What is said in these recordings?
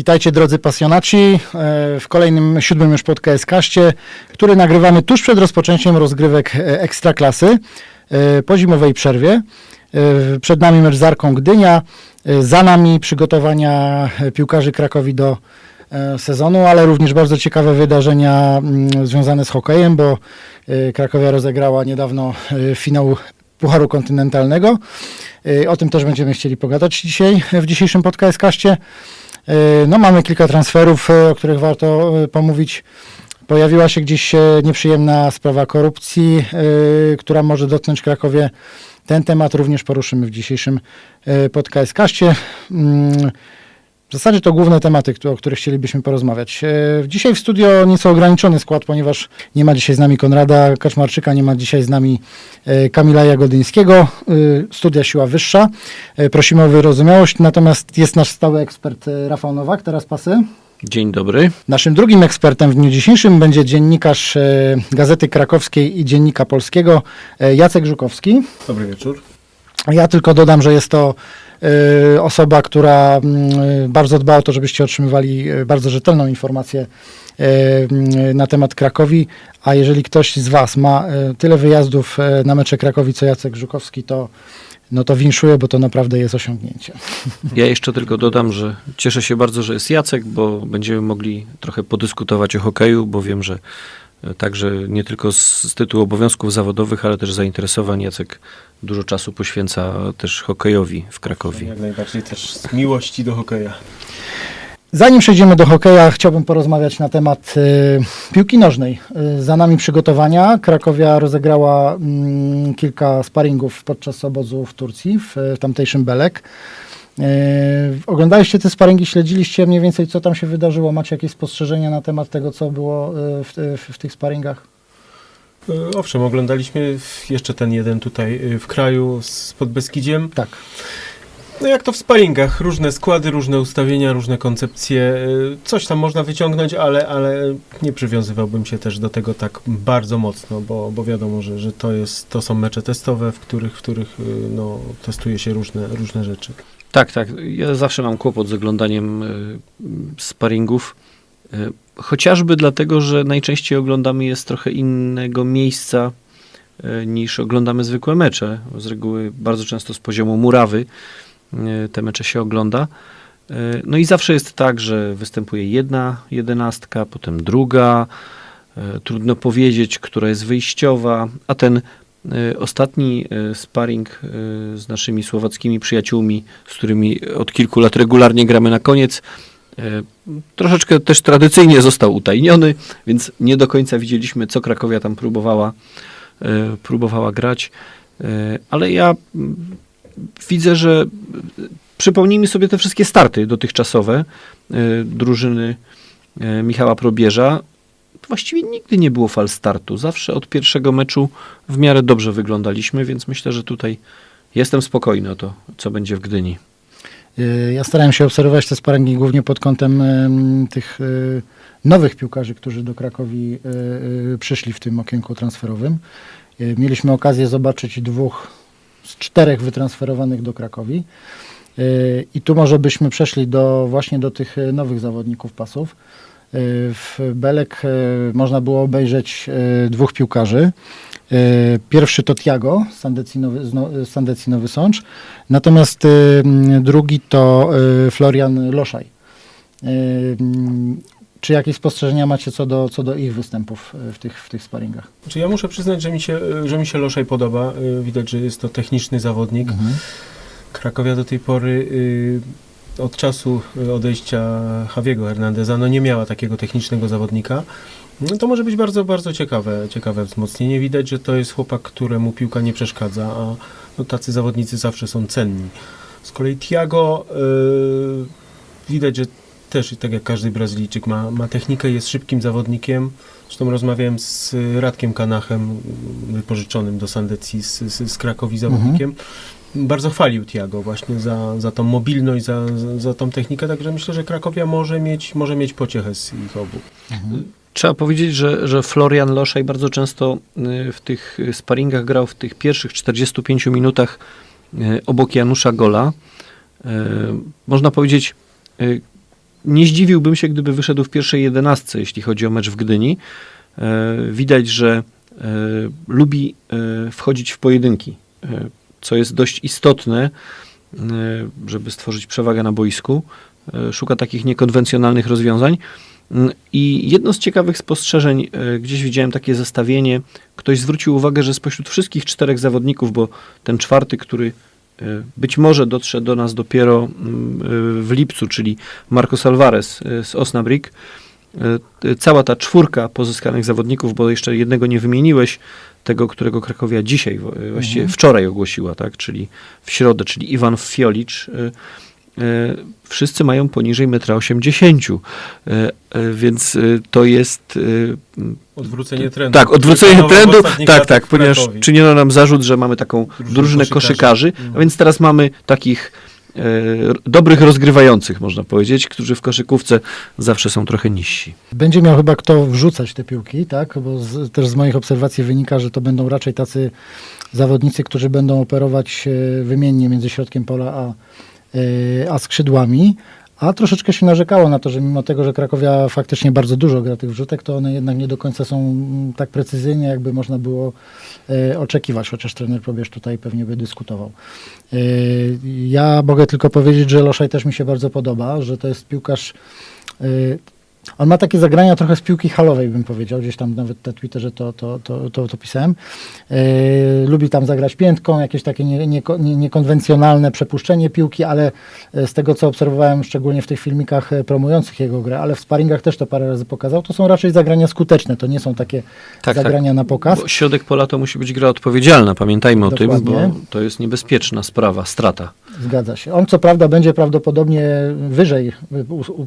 Witajcie drodzy pasjonaci e, w kolejnym siódmym już podcaście, który nagrywamy tuż przed rozpoczęciem rozgrywek e, Ekstraklasy e, po zimowej przerwie. Przed nami mecz z Arką Gdynia, za nami przygotowania piłkarzy Krakowi do sezonu, ale również bardzo ciekawe wydarzenia mm, związane z hokejem, bo Krakowia rozegrała niedawno finał Pucharu Kontynentalnego. O tym też będziemy chcieli pogadać dzisiaj w dzisiejszym podcaście. E, No, mamy kilka transferów, e, o których warto e, pomówić. Pojawiła się gdzieś nieprzyjemna sprawa korupcji, która może dotknąć Krakowie. Ten temat również poruszymy w dzisiejszym e, podcaście. Mm, W zasadzie to główne tematy, o których chcielibyśmy porozmawiać. E, Dzisiaj w studio nieco ograniczony skład, ponieważ nie ma dzisiaj z nami Konrada Kaczmarczyka, nie ma dzisiaj z nami e, Kamila Jagodyńskiego. E, Studia Siła Wyższa. Prosimy o wyrozumiałość. Natomiast jest nasz stały ekspert Rafał Nowak, teraz pasy. Dzień dobry. Naszym drugim ekspertem w dniu dzisiejszym będzie dziennikarz Gazety Krakowskiej i Dziennika Polskiego Jacek Żukowski. Dobry wieczór. Ja tylko dodam, że jest to osoba, która mm, e, bardzo dba o to, żebyście otrzymywali e, bardzo rzetelną informację e, mm, na temat Krakowi, a jeżeli ktoś z Was ma e, tyle wyjazdów e, na mecze Krakowi, co Jacek Żukowski, to no to winszuję, bo to naprawdę jest osiągnięcie. Ja jeszcze tylko dodam, że cieszę się bardzo, że jest Jacek, bo będziemy mogli trochę podyskutować o hokeju, bo wiem, że e, także nie tylko z, z tytułu obowiązków zawodowych, ale też zainteresowań Jacek dużo czasu poświęca też hokejowi w Krakowie. Jak najbardziej też z miłości do hokeja. Zanim przejdziemy do hokeja, chciałbym porozmawiać na temat y, piłki nożnej. Y, za nami przygotowania. Krakowia rozegrała mm, kilka sparingów podczas obozu w Turcji, w, w tamtejszym Belek. Y, oglądaliście te sparingi, śledziliście mniej więcej, co tam się wydarzyło? Macie jakieś spostrzeżenia na temat tego, co było y, w, w, w tych sparingach? E, Owszem, oglądaliśmy jeszcze ten jeden tutaj e, w kraju z Podbeskidziem. Tak. No jak to w sparingach, różne składy, różne ustawienia, różne koncepcje. E, Coś tam można wyciągnąć, ale, ale nie przywiązywałbym się też do tego tak bardzo mocno, bo, bo wiadomo, że, że to, jest, to są mecze testowe, w których, w których e, no, testuje się różne, różne rzeczy. Tak, tak. Ja zawsze mam kłopot z oglądaniem y, sparingów. Y, chociażby dlatego, że najczęściej oglądamy je z trochę innego miejsca y, niż oglądamy zwykłe mecze. Z reguły bardzo często z poziomu murawy te mecze się ogląda. No i zawsze jest tak, że występuje jedna jedenastka, potem druga. Trudno powiedzieć, która jest wyjściowa, a ten ostatni y, sparring y, z naszymi słowackimi przyjaciółmi, z którymi od kilku lat regularnie gramy na koniec, y, troszeczkę też tradycyjnie został utajniony, więc nie do końca widzieliśmy, co Krakowia tam próbowała, y, próbowała grać, Y, ale ja mm, widzę, że y, przypomnijmy sobie te wszystkie starty dotychczasowe y, drużyny y, Michała Probierza. Właściwie nigdy nie było fal startu. Zawsze od pierwszego meczu w miarę dobrze wyglądaliśmy, więc myślę, że tutaj jestem spokojny o to, co będzie w Gdyni. Y, Ja starałem się obserwować te sparingi głównie pod kątem em, tych y, nowych piłkarzy, którzy do Krakowi y, przyszli w tym okienku transferowym. Mieliśmy okazję zobaczyć dwóch z czterech wytransferowanych do Krakowi. I tu może byśmy przeszli do, właśnie do tych nowych zawodników pasów. W Belek y, można było obejrzeć y, dwóch piłkarzy. Y, Pierwszy to Tiago z Sandecji Nowy, No- Sącz, natomiast drugi to Florian Loszaj. Czy jakieś spostrzeżenia macie co do, co do ich występów w tych, w tych sparingach? Znaczy ja muszę przyznać, że mi się, e, że mi się Loszej podoba. E, Widać, że jest to techniczny zawodnik. Krakowia do tej pory y, od czasu y, odejścia Javiego Hernandeza no nie miała takiego technicznego zawodnika. No to może być bardzo, bardzo ciekawe, ciekawe wzmocnienie. Widać, że to jest chłopak, któremu piłka nie przeszkadza, a no, tacy zawodnicy zawsze są cenni. Z kolei Thiago y, widać, że też tak jak każdy Brazylijczyk ma, ma technikę, jest szybkim zawodnikiem. Zresztą rozmawiałem z Radkiem Kanachem, wypożyczonym do Sandecji z, z, z Krakowi zawodnikiem. Bardzo chwalił Tiago właśnie za, za tą mobilność, za, za, za tą technikę, także myślę, że Krakowia może mieć, może mieć pociechę z ich obu. Trzeba powiedzieć, że, że Florian Loszaj bardzo często y, w tych sparingach grał w tych pierwszych 45 minutach y, obok Janusza Gola. Y, Można powiedzieć, nie zdziwiłbym się, gdyby wyszedł w pierwszej jedenastce, jeśli chodzi o mecz w Gdyni. Widać, że lubi wchodzić w pojedynki, co jest dość istotne, e, żeby stworzyć przewagę na boisku. E, Szuka takich niekonwencjonalnych rozwiązań. Mm, I jedno z ciekawych spostrzeżeń, e, gdzieś widziałem takie zestawienie, ktoś zwrócił uwagę, że spośród wszystkich czterech zawodników, bo ten czwarty, który być może dotrze do nas dopiero mm, w lipcu, czyli Marcos Alvarez z Osnabrück, cała ta czwórka pozyskanych zawodników, bo jeszcze jednego nie wymieniłeś, tego, którego Krakowia dzisiaj, e, właściwie Mhm. wczoraj ogłosiła, tak, czyli w środę, czyli Iwan Fiolicz, e, e, wszyscy mają poniżej 1,80 m, więc to jest Odwrócenie trendu. tak, odwrócenie trendu, tak, tak, ponieważ czyniono nam zarzut, że mamy taką Drużynę drużynę koszykarzy. koszykarzy, Mhm. a więc teraz mamy takich dobrych rozgrywających, można powiedzieć, którzy w koszykówce zawsze są trochę niżsi. Będzie miał chyba kto wrzucać te piłki, tak? Bo z, też z moich obserwacji wynika, że to będą raczej tacy zawodnicy, którzy będą operować e, wymiennie między środkiem pola a, e, a skrzydłami. A troszeczkę się narzekało na to, że mimo tego, że Krakowia faktycznie bardzo dużo gra tych wrzutek, to one jednak nie do końca są mm, tak precyzyjne, jakby można było e, oczekiwać, chociaż trener Probierz tutaj pewnie by dyskutował. E, ja mogę tylko powiedzieć, że Loszaj też mi się bardzo podoba, że to jest piłkarz e, on ma takie zagrania trochę z piłki halowej, bym powiedział. Gdzieś tam nawet na Twitterze to, to, to, to, to pisałem. Yy, lubi tam zagrać piętką, jakieś takie nie, nie, nie, niekonwencjonalne przepuszczenie piłki, ale e, z tego, co obserwowałem, szczególnie w tych filmikach e, promujących jego grę, ale w sparingach też to parę razy pokazał, to są raczej zagrania skuteczne. To nie są takie Tak, zagrania na pokaz. Bo środek pola to musi być gra odpowiedzialna, pamiętajmy o tym, Dokładnie. bo to jest niebezpieczna sprawa, strata. Zgadza się. On co prawda będzie prawdopodobnie wyżej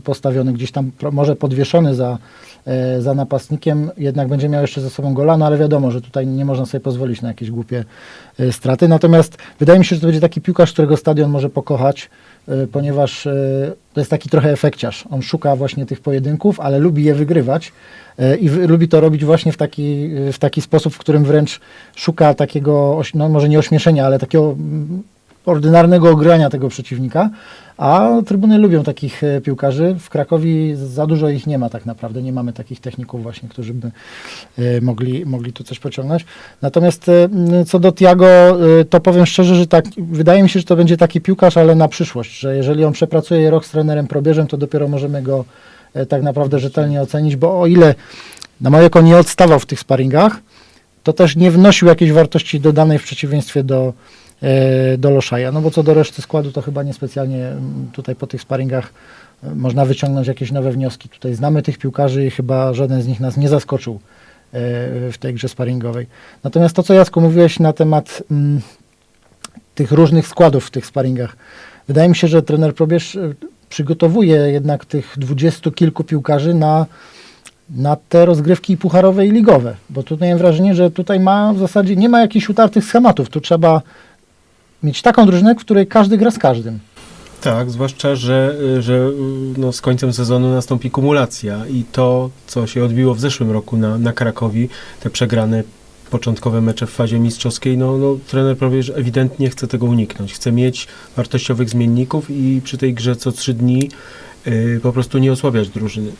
postawiony, gdzieś tam może podwieszony za, e, za napastnikiem, jednak będzie miał jeszcze ze sobą gola, no ale wiadomo, że tutaj nie można sobie pozwolić na jakieś głupie e, straty. Natomiast wydaje mi się, że to będzie taki piłkarz, którego stadion może pokochać, e, ponieważ to jest taki trochę efekciarz. On szuka właśnie tych pojedynków, ale lubi je wygrywać i w, lubi to robić właśnie w taki, w taki sposób, w którym wręcz szuka takiego, no może nie ośmieszenia, ale takiego mm, ordynarnego ogrania tego przeciwnika, a trybuny lubią takich e, piłkarzy. W Krakowie za dużo ich nie ma tak naprawdę, nie mamy takich techników właśnie, którzy by e, mogli, mogli tu coś pociągnąć. Natomiast e, co do Tiago, to powiem szczerze, że tak, wydaje mi się, że to będzie taki piłkarz, ale na przyszłość, że jeżeli on przepracuje rok z trenerem Probierzem, to dopiero możemy go tak naprawdę rzetelnie ocenić, bo o ile na moje oko nie odstawał w tych sparingach, to też nie wnosił jakiejś wartości dodanej w przeciwieństwie do, do Loszaja. No bo co do reszty składu, to chyba niespecjalnie mm, tutaj po tych sparingach e, można wyciągnąć jakieś nowe wnioski. Tutaj znamy tych piłkarzy i chyba żaden z nich nas nie zaskoczył e, w tej grze sparingowej. Natomiast to, co Jacku mówiłeś na temat mm, tych różnych składów w tych sparingach, wydaje mi się, że trener Probierz e, przygotowuje jednak tych dwudziestu kilku piłkarzy na na te rozgrywki pucharowe i ligowe, bo tutaj mam wrażenie, że tutaj ma w zasadzie, nie ma jakichś utartych schematów, tu trzeba mieć taką drużynę, w której każdy gra z każdym. Tak, zwłaszcza, że, że y, no, z końcem sezonu nastąpi kumulacja i to, co się odbiło w zeszłym roku na, na Krakowi, te przegrane początkowe mecze w fazie mistrzowskiej, no, no trener powie, że ewidentnie chce tego uniknąć. Chce mieć wartościowych zmienników i przy tej grze co trzy dni y, po prostu nie osłabiać drużyny.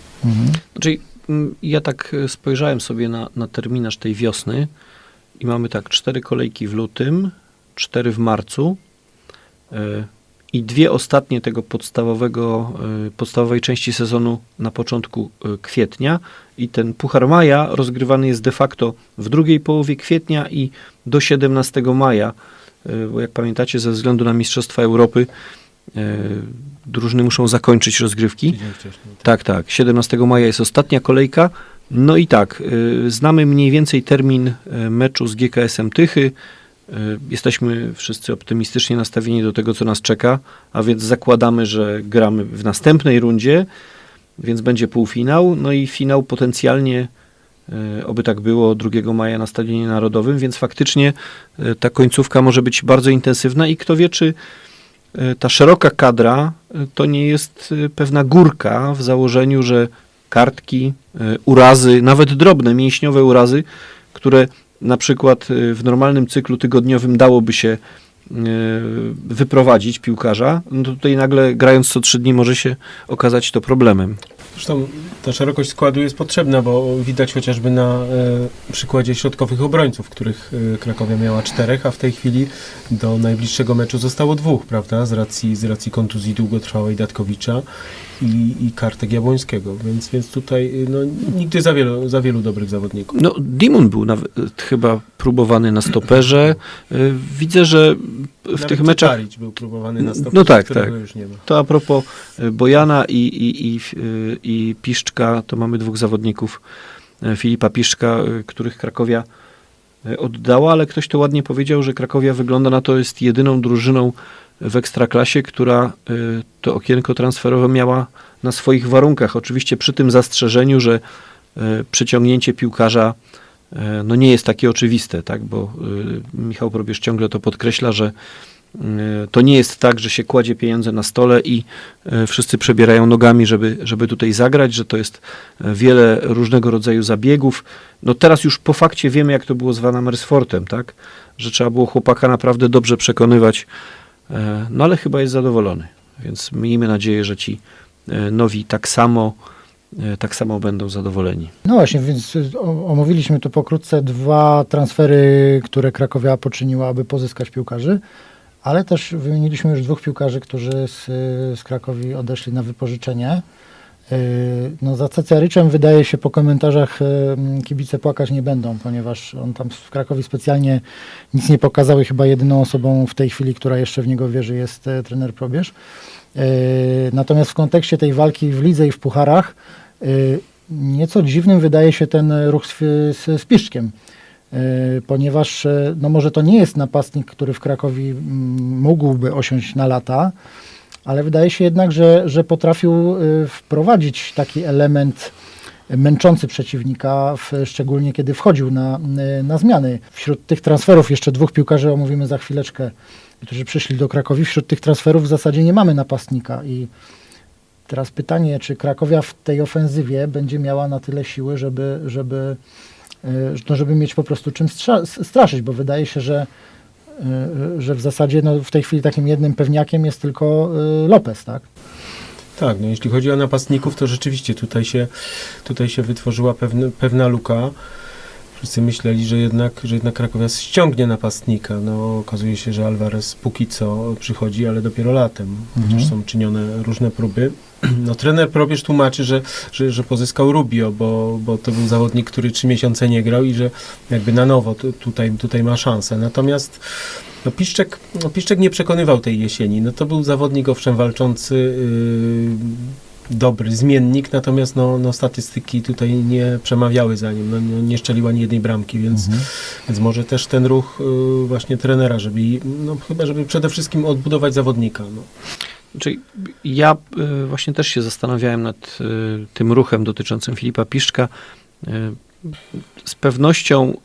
Znaczy, mm, ja tak e, spojrzałem sobie na, na terminarz tej wiosny i mamy tak, cztery kolejki w lutym, cztery w marcu e, i dwie ostatnie tego podstawowego, e, podstawowej części sezonu na początku e, kwietnia i ten Puchar Maja rozgrywany jest de facto w drugiej połowie kwietnia i do 17 maja, bo jak pamiętacie ze względu na Mistrzostwa Europy drużyny muszą zakończyć rozgrywki. Tak, tak. 17 maja jest ostatnia kolejka. No i tak, znamy mniej więcej termin meczu z GKS-em Tychy. Y, Jesteśmy wszyscy optymistycznie nastawieni do tego, co nas czeka, a więc zakładamy, że gramy w następnej rundzie, więc będzie półfinał, no i finał potencjalnie, y, oby tak było, 2 maja na Stadionie Narodowym, więc faktycznie y, ta końcówka może być bardzo intensywna i kto wie, czy ta szeroka kadra to nie jest pewna górka w założeniu, że kartki, urazy, nawet drobne mięśniowe urazy, które na przykład y, w normalnym cyklu tygodniowym dałoby się wyprowadzić piłkarza, no to tutaj nagle grając co trzy dni może się okazać to problemem. Zresztą ta szerokość składu jest potrzebna, bo widać chociażby na e, przykładzie środkowych obrońców, których e, Krakowia miała czterech, a w tej chwili do najbliższego meczu zostało dwóch, prawda? Z racji, z racji kontuzji długotrwałej Datkowicza i, i kartek Jabłońskiego, więc, więc tutaj no, nigdy za wielu, za wielu dobrych zawodników. No, Dimon był nawet chyba próbowany na stoperze. Y, Widzę, że w Nawet tych meczach był próbowany na No stopę, tak, tak. już nie ma. To a propos y, Bojana i, i, i, y, i Piszczka, to mamy dwóch zawodników, y, Filipa Piszczka, których Krakowia oddała, ale ktoś to ładnie powiedział, że Krakowia wygląda na to, jest jedyną drużyną w Ekstraklasie, która to okienko transferowe miała na swoich warunkach. Oczywiście przy tym zastrzeżeniu, że przyciągnięcie piłkarza no nie jest takie oczywiste, tak? bo y, Michał Probierz ciągle to podkreśla, że y, to nie jest tak, że się kładzie pieniądze na stole i wszyscy przebierają nogami, żeby, żeby tutaj zagrać, że to jest wiele różnego rodzaju zabiegów. No teraz już po fakcie wiemy, jak to było z Van Amersfortem, tak? Że trzeba było chłopaka naprawdę dobrze przekonywać, no ale chyba jest zadowolony. Więc miejmy nadzieję, że ci nowi tak samo, tak samo będą zadowoleni. No właśnie, więc o- omówiliśmy tu pokrótce dwa transfery, które Krakowia poczyniła, aby pozyskać piłkarzy, ale też wymieniliśmy już dwóch piłkarzy, którzy z, y, z Krakowi odeszli na wypożyczenie. No za Cecjaryczem wydaje się po komentarzach kibice płakać nie będą, ponieważ on tam w Krakowi specjalnie nic nie pokazał i chyba jedyną osobą w tej chwili, która jeszcze w niego wierzy jest e, trener Probierz. Natomiast w kontekście tej walki w lidze i w pucharach nieco dziwnym wydaje się ten ruch z, z, z Piszczkiem, y, ponieważ y, no może to nie jest napastnik, który w Krakowi mm, mógłby osiąść na lata, ale wydaje się jednak, że, że potrafił y, wprowadzić taki element męczący przeciwnika, w, szczególnie kiedy wchodził na, y, na zmiany. Wśród tych transferów jeszcze dwóch piłkarzy omówimy za chwileczkę, którzy przyszli do Krakowi. Wśród tych transferów w zasadzie nie mamy napastnika i Teraz pytanie, czy Krakowia w tej ofensywie będzie miała na tyle siły, żeby, żeby, y, no żeby mieć po prostu czym straszyć, bo wydaje się, że, y, że w zasadzie no, w tej chwili takim jednym pewniakiem jest tylko y, Lopez, tak? Tak, no jeśli chodzi o napastników, to rzeczywiście tutaj się, tutaj się wytworzyła pewne, pewna luka. Wszyscy myśleli, że jednak, że jednak Krakowia ściągnie napastnika. No, okazuje się, że Alvarez póki co przychodzi, ale dopiero latem. Mhm. Chociaż są czynione różne próby. No, trener Probierz tłumaczy, że, że, że pozyskał Rubio, bo, bo to był zawodnik, który trzy miesiące nie grał i że jakby na nowo tu, tutaj, tutaj ma szansę. Natomiast no, Piszczek, no, Piszczek nie przekonywał tej jesieni. No, to był zawodnik owszem walczący, yy, dobry zmiennik, natomiast no, no, statystyki tutaj nie przemawiały za nim. No, no, nie szczelił ani jednej bramki, więc, więc może też ten ruch yy, właśnie trenera, żeby, no, chyba żeby przede wszystkim odbudować zawodnika. No. Czyli ja y, właśnie też się zastanawiałem nad y, tym ruchem dotyczącym Filipa Piszczka. Y, Z pewnością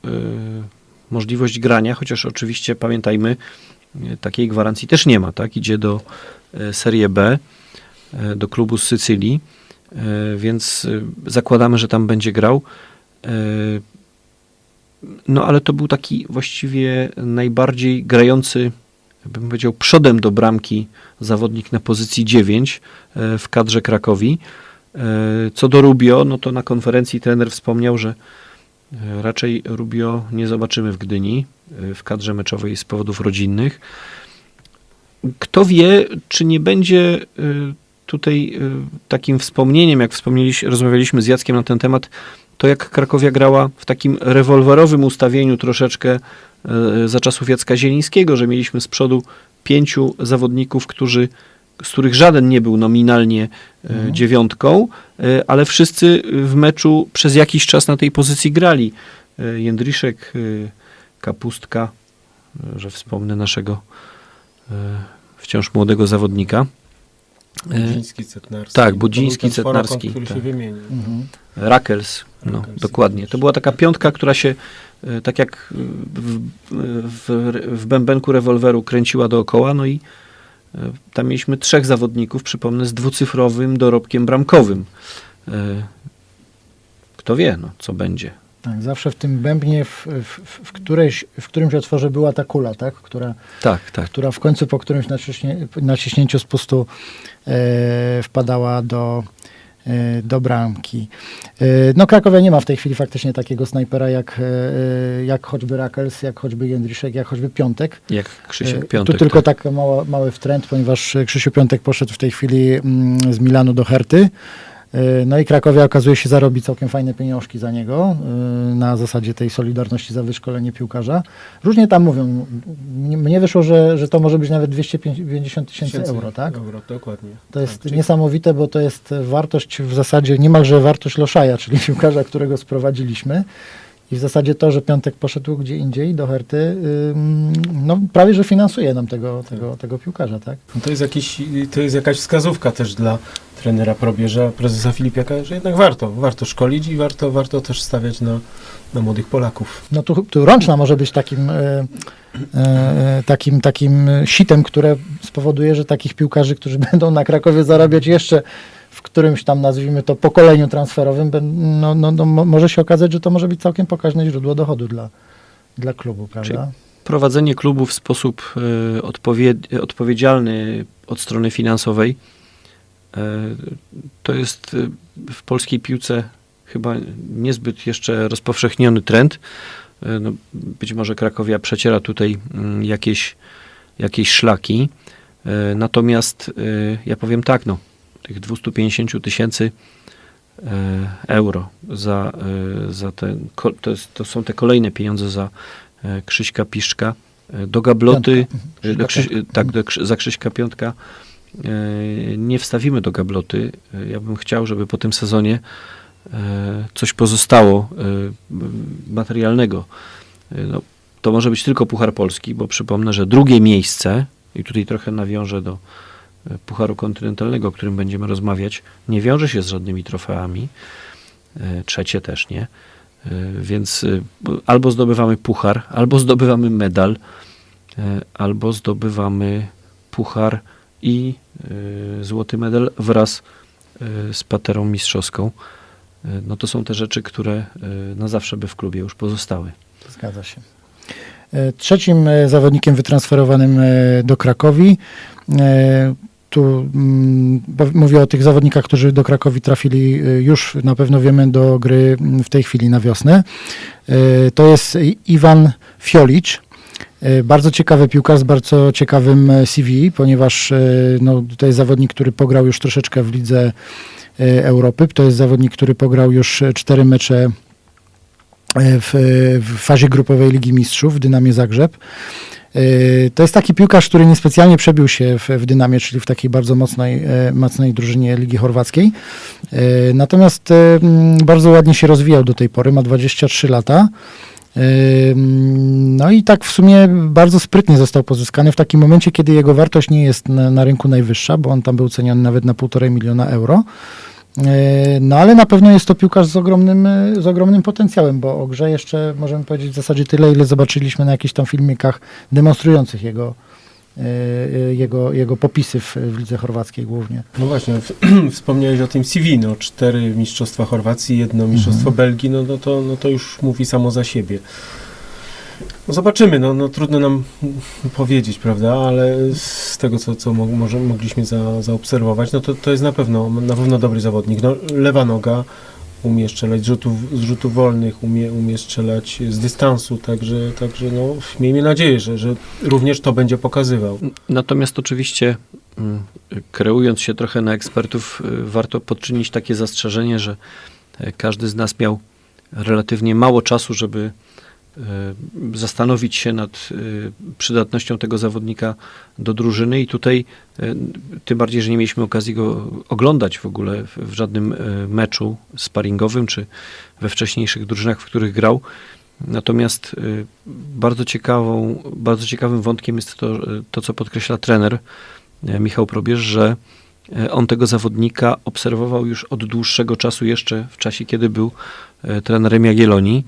możliwość grania, chociaż oczywiście pamiętajmy, takiej gwarancji też nie ma, tak? Idzie do Serie B, do klubu z Sycylii, więc zakładamy, że tam będzie grał. No ale to był taki właściwie najbardziej grający, bym powiedział, przodem do bramki zawodnik na pozycji 9 e, w kadrze Krakowi. E, Co do Rubio, no to na konferencji trener wspomniał, że e, raczej Rubio nie zobaczymy w Gdyni w kadrze meczowej z powodów rodzinnych. Kto wie, czy nie będzie tutaj takim wspomnieniem, jak wspomnieliśmy, rozmawialiśmy z Jackiem na ten temat, to jak Krakowia grała w takim rewolwerowym ustawieniu troszeczkę e, za czasów Jacka Zielińskiego, że mieliśmy z przodu pięciu zawodników, którzy, z których żaden nie był nominalnie e, Mhm. dziewiątką, e, ale wszyscy w meczu przez jakiś czas na tej pozycji grali. Jędryszek, e, Kapustka, że wspomnę naszego wciąż młodego zawodnika. Budziński, Cetnarski. tak, Budziński, Cetnarski, który tak. się wymienił. Mhm. Rakels, no, dokładnie. To była taka piątka, która się e, tak jak w, w, w bębenku rewolweru kręciła dookoła, no i e, tam mieliśmy trzech zawodników, przypomnę, z dwucyfrowym dorobkiem bramkowym. E, Kto wie, no, co będzie. Tak, zawsze w tym bębnie, w, w, w, którejś, w którymś otworze była ta kula, tak? która, Tak, tak. która w końcu po którymś naciśnie, naciśnięciu spustu e, wpadała do, do bramki. E, no Krakowia nie ma w tej chwili faktycznie takiego snajpera jak, e, jak choćby Rakels, jak choćby Jędryszek, jak choćby Piątek. Jak E, Krzysiek Piątek. Tu tylko tak. tak mała, mały wtręt, ponieważ e, Krzysiu Piątek poszedł w tej chwili mm, z Milanu do Herty. E, No i Krakowia okazuje się zarobi całkiem fajne pieniążki za niego e, na zasadzie tej solidarności za wyszkolenie piłkarza. Różnie tam mówią. Mnie wyszło, że, że to może być nawet 250 tysięcy euro, tak? Euro, dokładnie. To jest tak, niesamowite, bo to jest wartość w zasadzie niemalże wartość Loszaja, czyli piłkarza, którego sprowadziliśmy. I w zasadzie to, że Piątek poszedł gdzie indziej do Herty, no prawie, że finansuje nam tego, tego, tego piłkarza, tak? No To jest, jakiś, to jest jakaś wskazówka też dla trenera Probierza, prezesa Filipiaka, że jednak warto, warto szkolić i warto, warto też stawiać na, na młodych Polaków. No tu, tu Rączna może być takim, e, e, takim, takim sitem, które spowoduje, że takich piłkarzy, którzy będą na Krakowie zarabiać jeszcze w którymś tam, nazwijmy to, pokoleniu transferowym, no, no, no, mo- może się okazać, że to może być całkiem pokaźne źródło dochodu dla, dla klubu, prawda? Prowadzenie klubu w sposób odpowie- odpowiedzialny od strony finansowej to jest e, w polskiej piłce chyba niezbyt jeszcze rozpowszechniony trend. E, no, być może Krakowia przeciera tutaj mm, jakieś, jakieś szlaki. E, Natomiast e, ja powiem tak, no, tych 250 tysięcy e, euro za, e, za ko- to, jest, to są te kolejne pieniądze za e, Krzyśka Piszczka. E, Do gabloty, e, do Krzyś, e, tak, do, za Krzyśka Piątka e, nie wstawimy do gabloty. Ja bym chciał, żeby po tym sezonie e, coś pozostało e, materialnego. E, No, to może być tylko Puchar Polski, bo przypomnę, że drugie miejsce, i tutaj trochę nawiążę do Pucharu Kontynentalnego, o którym będziemy rozmawiać, nie wiąże się z żadnymi trofeami. Trzecie też nie. Więc albo zdobywamy puchar, albo zdobywamy medal, albo zdobywamy puchar i e, złoty medal wraz e, z paterą mistrzowską. E, No to są te rzeczy, które na zawsze by w klubie już pozostały. Zgadza się. E, Trzecim e, zawodnikiem wytransferowanym e, do Krakowi, tu mm, mówię o tych zawodnikach, którzy do Krakowi trafili już na pewno wiemy do gry w tej chwili na wiosnę. To jest Iwan Fiolicz. E, Bardzo ciekawy piłkarz z bardzo ciekawym e, CV, ponieważ e, no, to jest zawodnik, który pograł już troszeczkę w lidze Europy. To jest zawodnik, który pograł już cztery mecze w, w fazie grupowej Ligi Mistrzów w Dynamie Zagrzeb. To jest taki piłkarz, który niespecjalnie przebił się w, w Dynamie, czyli w takiej bardzo mocnej, mocnej drużynie Ligi Chorwackiej. Natomiast bardzo ładnie się rozwijał do tej pory, ma 23 lata. No i tak w sumie bardzo sprytnie został pozyskany w takim momencie, kiedy jego wartość nie jest na, na rynku najwyższa, bo on tam był ceniony nawet na 1,5 miliona euro. No ale na pewno jest to piłkarz z ogromnym, z ogromnym potencjałem, bo o grze jeszcze możemy powiedzieć w zasadzie tyle, ile zobaczyliśmy na jakichś tam filmikach demonstrujących jego, jego, jego popisy w, w lidze chorwackiej głównie. No właśnie, wspomniałeś o tym CV, no cztery mistrzostwa Chorwacji, jedno mistrzostwo Belgii, no, no, to, no to już mówi samo za siebie. No zobaczymy, no, no trudno nam powiedzieć, prawda, ale z tego, co, co mo, może mogliśmy za, zaobserwować, no to, to jest na pewno, na pewno dobry zawodnik. No, lewa noga, umie strzelać z rzutów, z rzutów wolnych, umie, umie strzelać z dystansu, także, także no, miejmy nadzieję, że, że również to będzie pokazywał. Natomiast oczywiście, mm, kreując się trochę na ekspertów, y, warto podczynić takie zastrzeżenie, że e, każdy z nas miał relatywnie mało czasu, żeby zastanowić się nad y, przydatnością tego zawodnika do drużyny i tutaj e, tym bardziej, że nie mieliśmy okazji go oglądać w ogóle w, żadnym e, meczu sparingowym czy we wcześniejszych drużynach, w których grał. Natomiast bardzo, ciekawą, bardzo ciekawym wątkiem jest to, to, co podkreśla trener e, Michał Probierz, że e, on tego zawodnika obserwował już od dłuższego czasu, jeszcze w czasie, kiedy był e, trenerem Jagiellonii.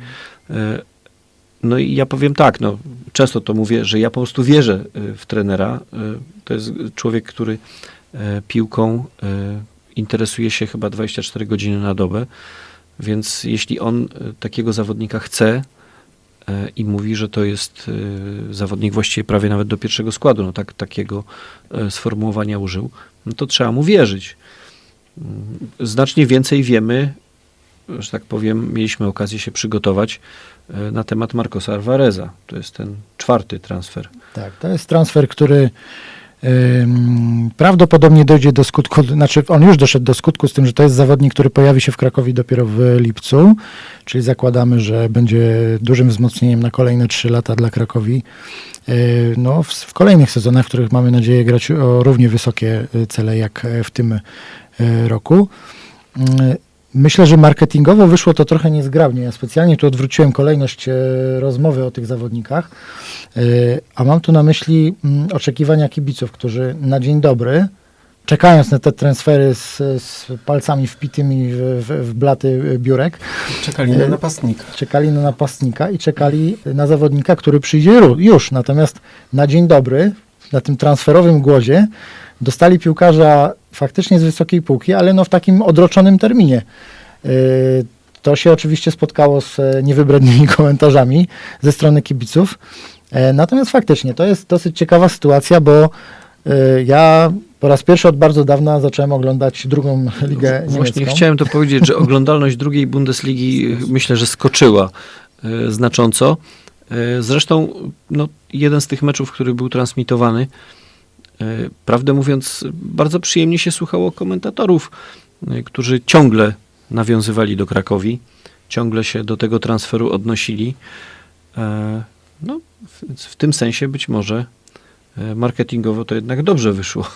No i ja powiem tak, no, często to mówię, że ja po prostu wierzę e, w trenera. E, To jest człowiek, który e, piłką e, interesuje się chyba 24 godziny na dobę. Więc jeśli on e, takiego zawodnika chce i mówi, że to jest zawodnik właściwie prawie nawet do pierwszego składu, no tak, takiego sformułowania użył, no to trzeba mu wierzyć. Mm, Znacznie więcej wiemy, że tak powiem, mieliśmy okazję się przygotować na temat Marcosa Alvareza. To jest ten czwarty transfer. Tak, to jest transfer, który ym, prawdopodobnie dojdzie do skutku, znaczy on już doszedł do skutku z tym, że to jest zawodnik, który pojawi się w Krakowie dopiero w lipcu, czyli zakładamy, że będzie dużym wzmocnieniem na kolejne trzy lata dla Krakowi. Yy, No, w, w kolejnych sezonach, w których mamy nadzieję grać o równie wysokie cele jak e, w tym y, roku. Myślę, że marketingowo wyszło to trochę niezgrabnie. Ja specjalnie tu odwróciłem kolejność e, rozmowy o tych zawodnikach, e, a mam tu na myśli mm, oczekiwania kibiców, którzy na dzień dobry, czekając na te transfery z, z palcami wpitymi w, w, w blaty biurek, Czekali na E, napastnika. czekali na napastnika i czekali na zawodnika, który przyjdzie już. Natomiast na dzień dobry, na tym transferowym głodzie, dostali piłkarza faktycznie z wysokiej półki, ale no w takim odroczonym terminie. Yy, To się oczywiście spotkało z e, niewybrednymi komentarzami ze strony kibiców. E, Natomiast faktycznie to jest dosyć ciekawa sytuacja, bo e, ja po raz pierwszy od bardzo dawna zacząłem oglądać drugą ligę niemiecką. Właśnie chciałem to powiedzieć, że oglądalność drugiej Bundesligi y, myślę, że skoczyła y, znacząco. Y, Zresztą no, jeden z tych meczów, który był transmitowany, y, prawdę mówiąc, bardzo przyjemnie się słuchało komentatorów, y, którzy ciągle nawiązywali do Krakowi, ciągle się do tego transferu odnosili. E, No, w tym sensie być może e, marketingowo to jednak dobrze wyszło.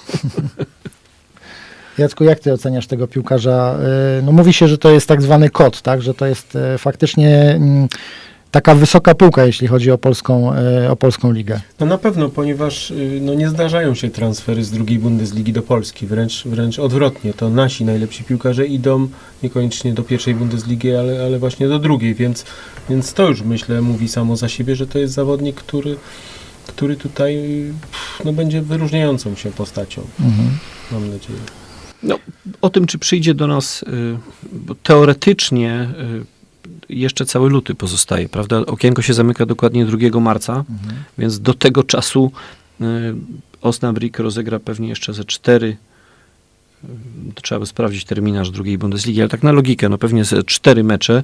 Jacku, jak ty oceniasz tego piłkarza? No mówi się, że to jest tak zwany kod, tak? Że to jest e, faktycznie mm, taka wysoka półka, jeśli chodzi o polską, e, o polską ligę. No na pewno, ponieważ y, no, nie zdarzają się transfery z drugiej Bundesligi do Polski, wręcz, wręcz odwrotnie. To nasi najlepsi piłkarze idą niekoniecznie do pierwszej Bundesligi, ale, ale właśnie do drugiej, więc, więc to już myślę mówi samo za siebie, że to jest zawodnik, który, który tutaj no, będzie wyróżniającą się postacią, Mhm. mam nadzieję. No, o tym, czy przyjdzie do nas, y, bo teoretycznie y, jeszcze cały luty pozostaje, prawda? Okienko się zamyka dokładnie 2 marca, Mhm. więc do tego czasu y, Osnabrück rozegra pewnie jeszcze ze cztery, y, trzeba by sprawdzić terminarz drugiej Bundesligi, ale tak na logikę, no pewnie ze cztery mecze,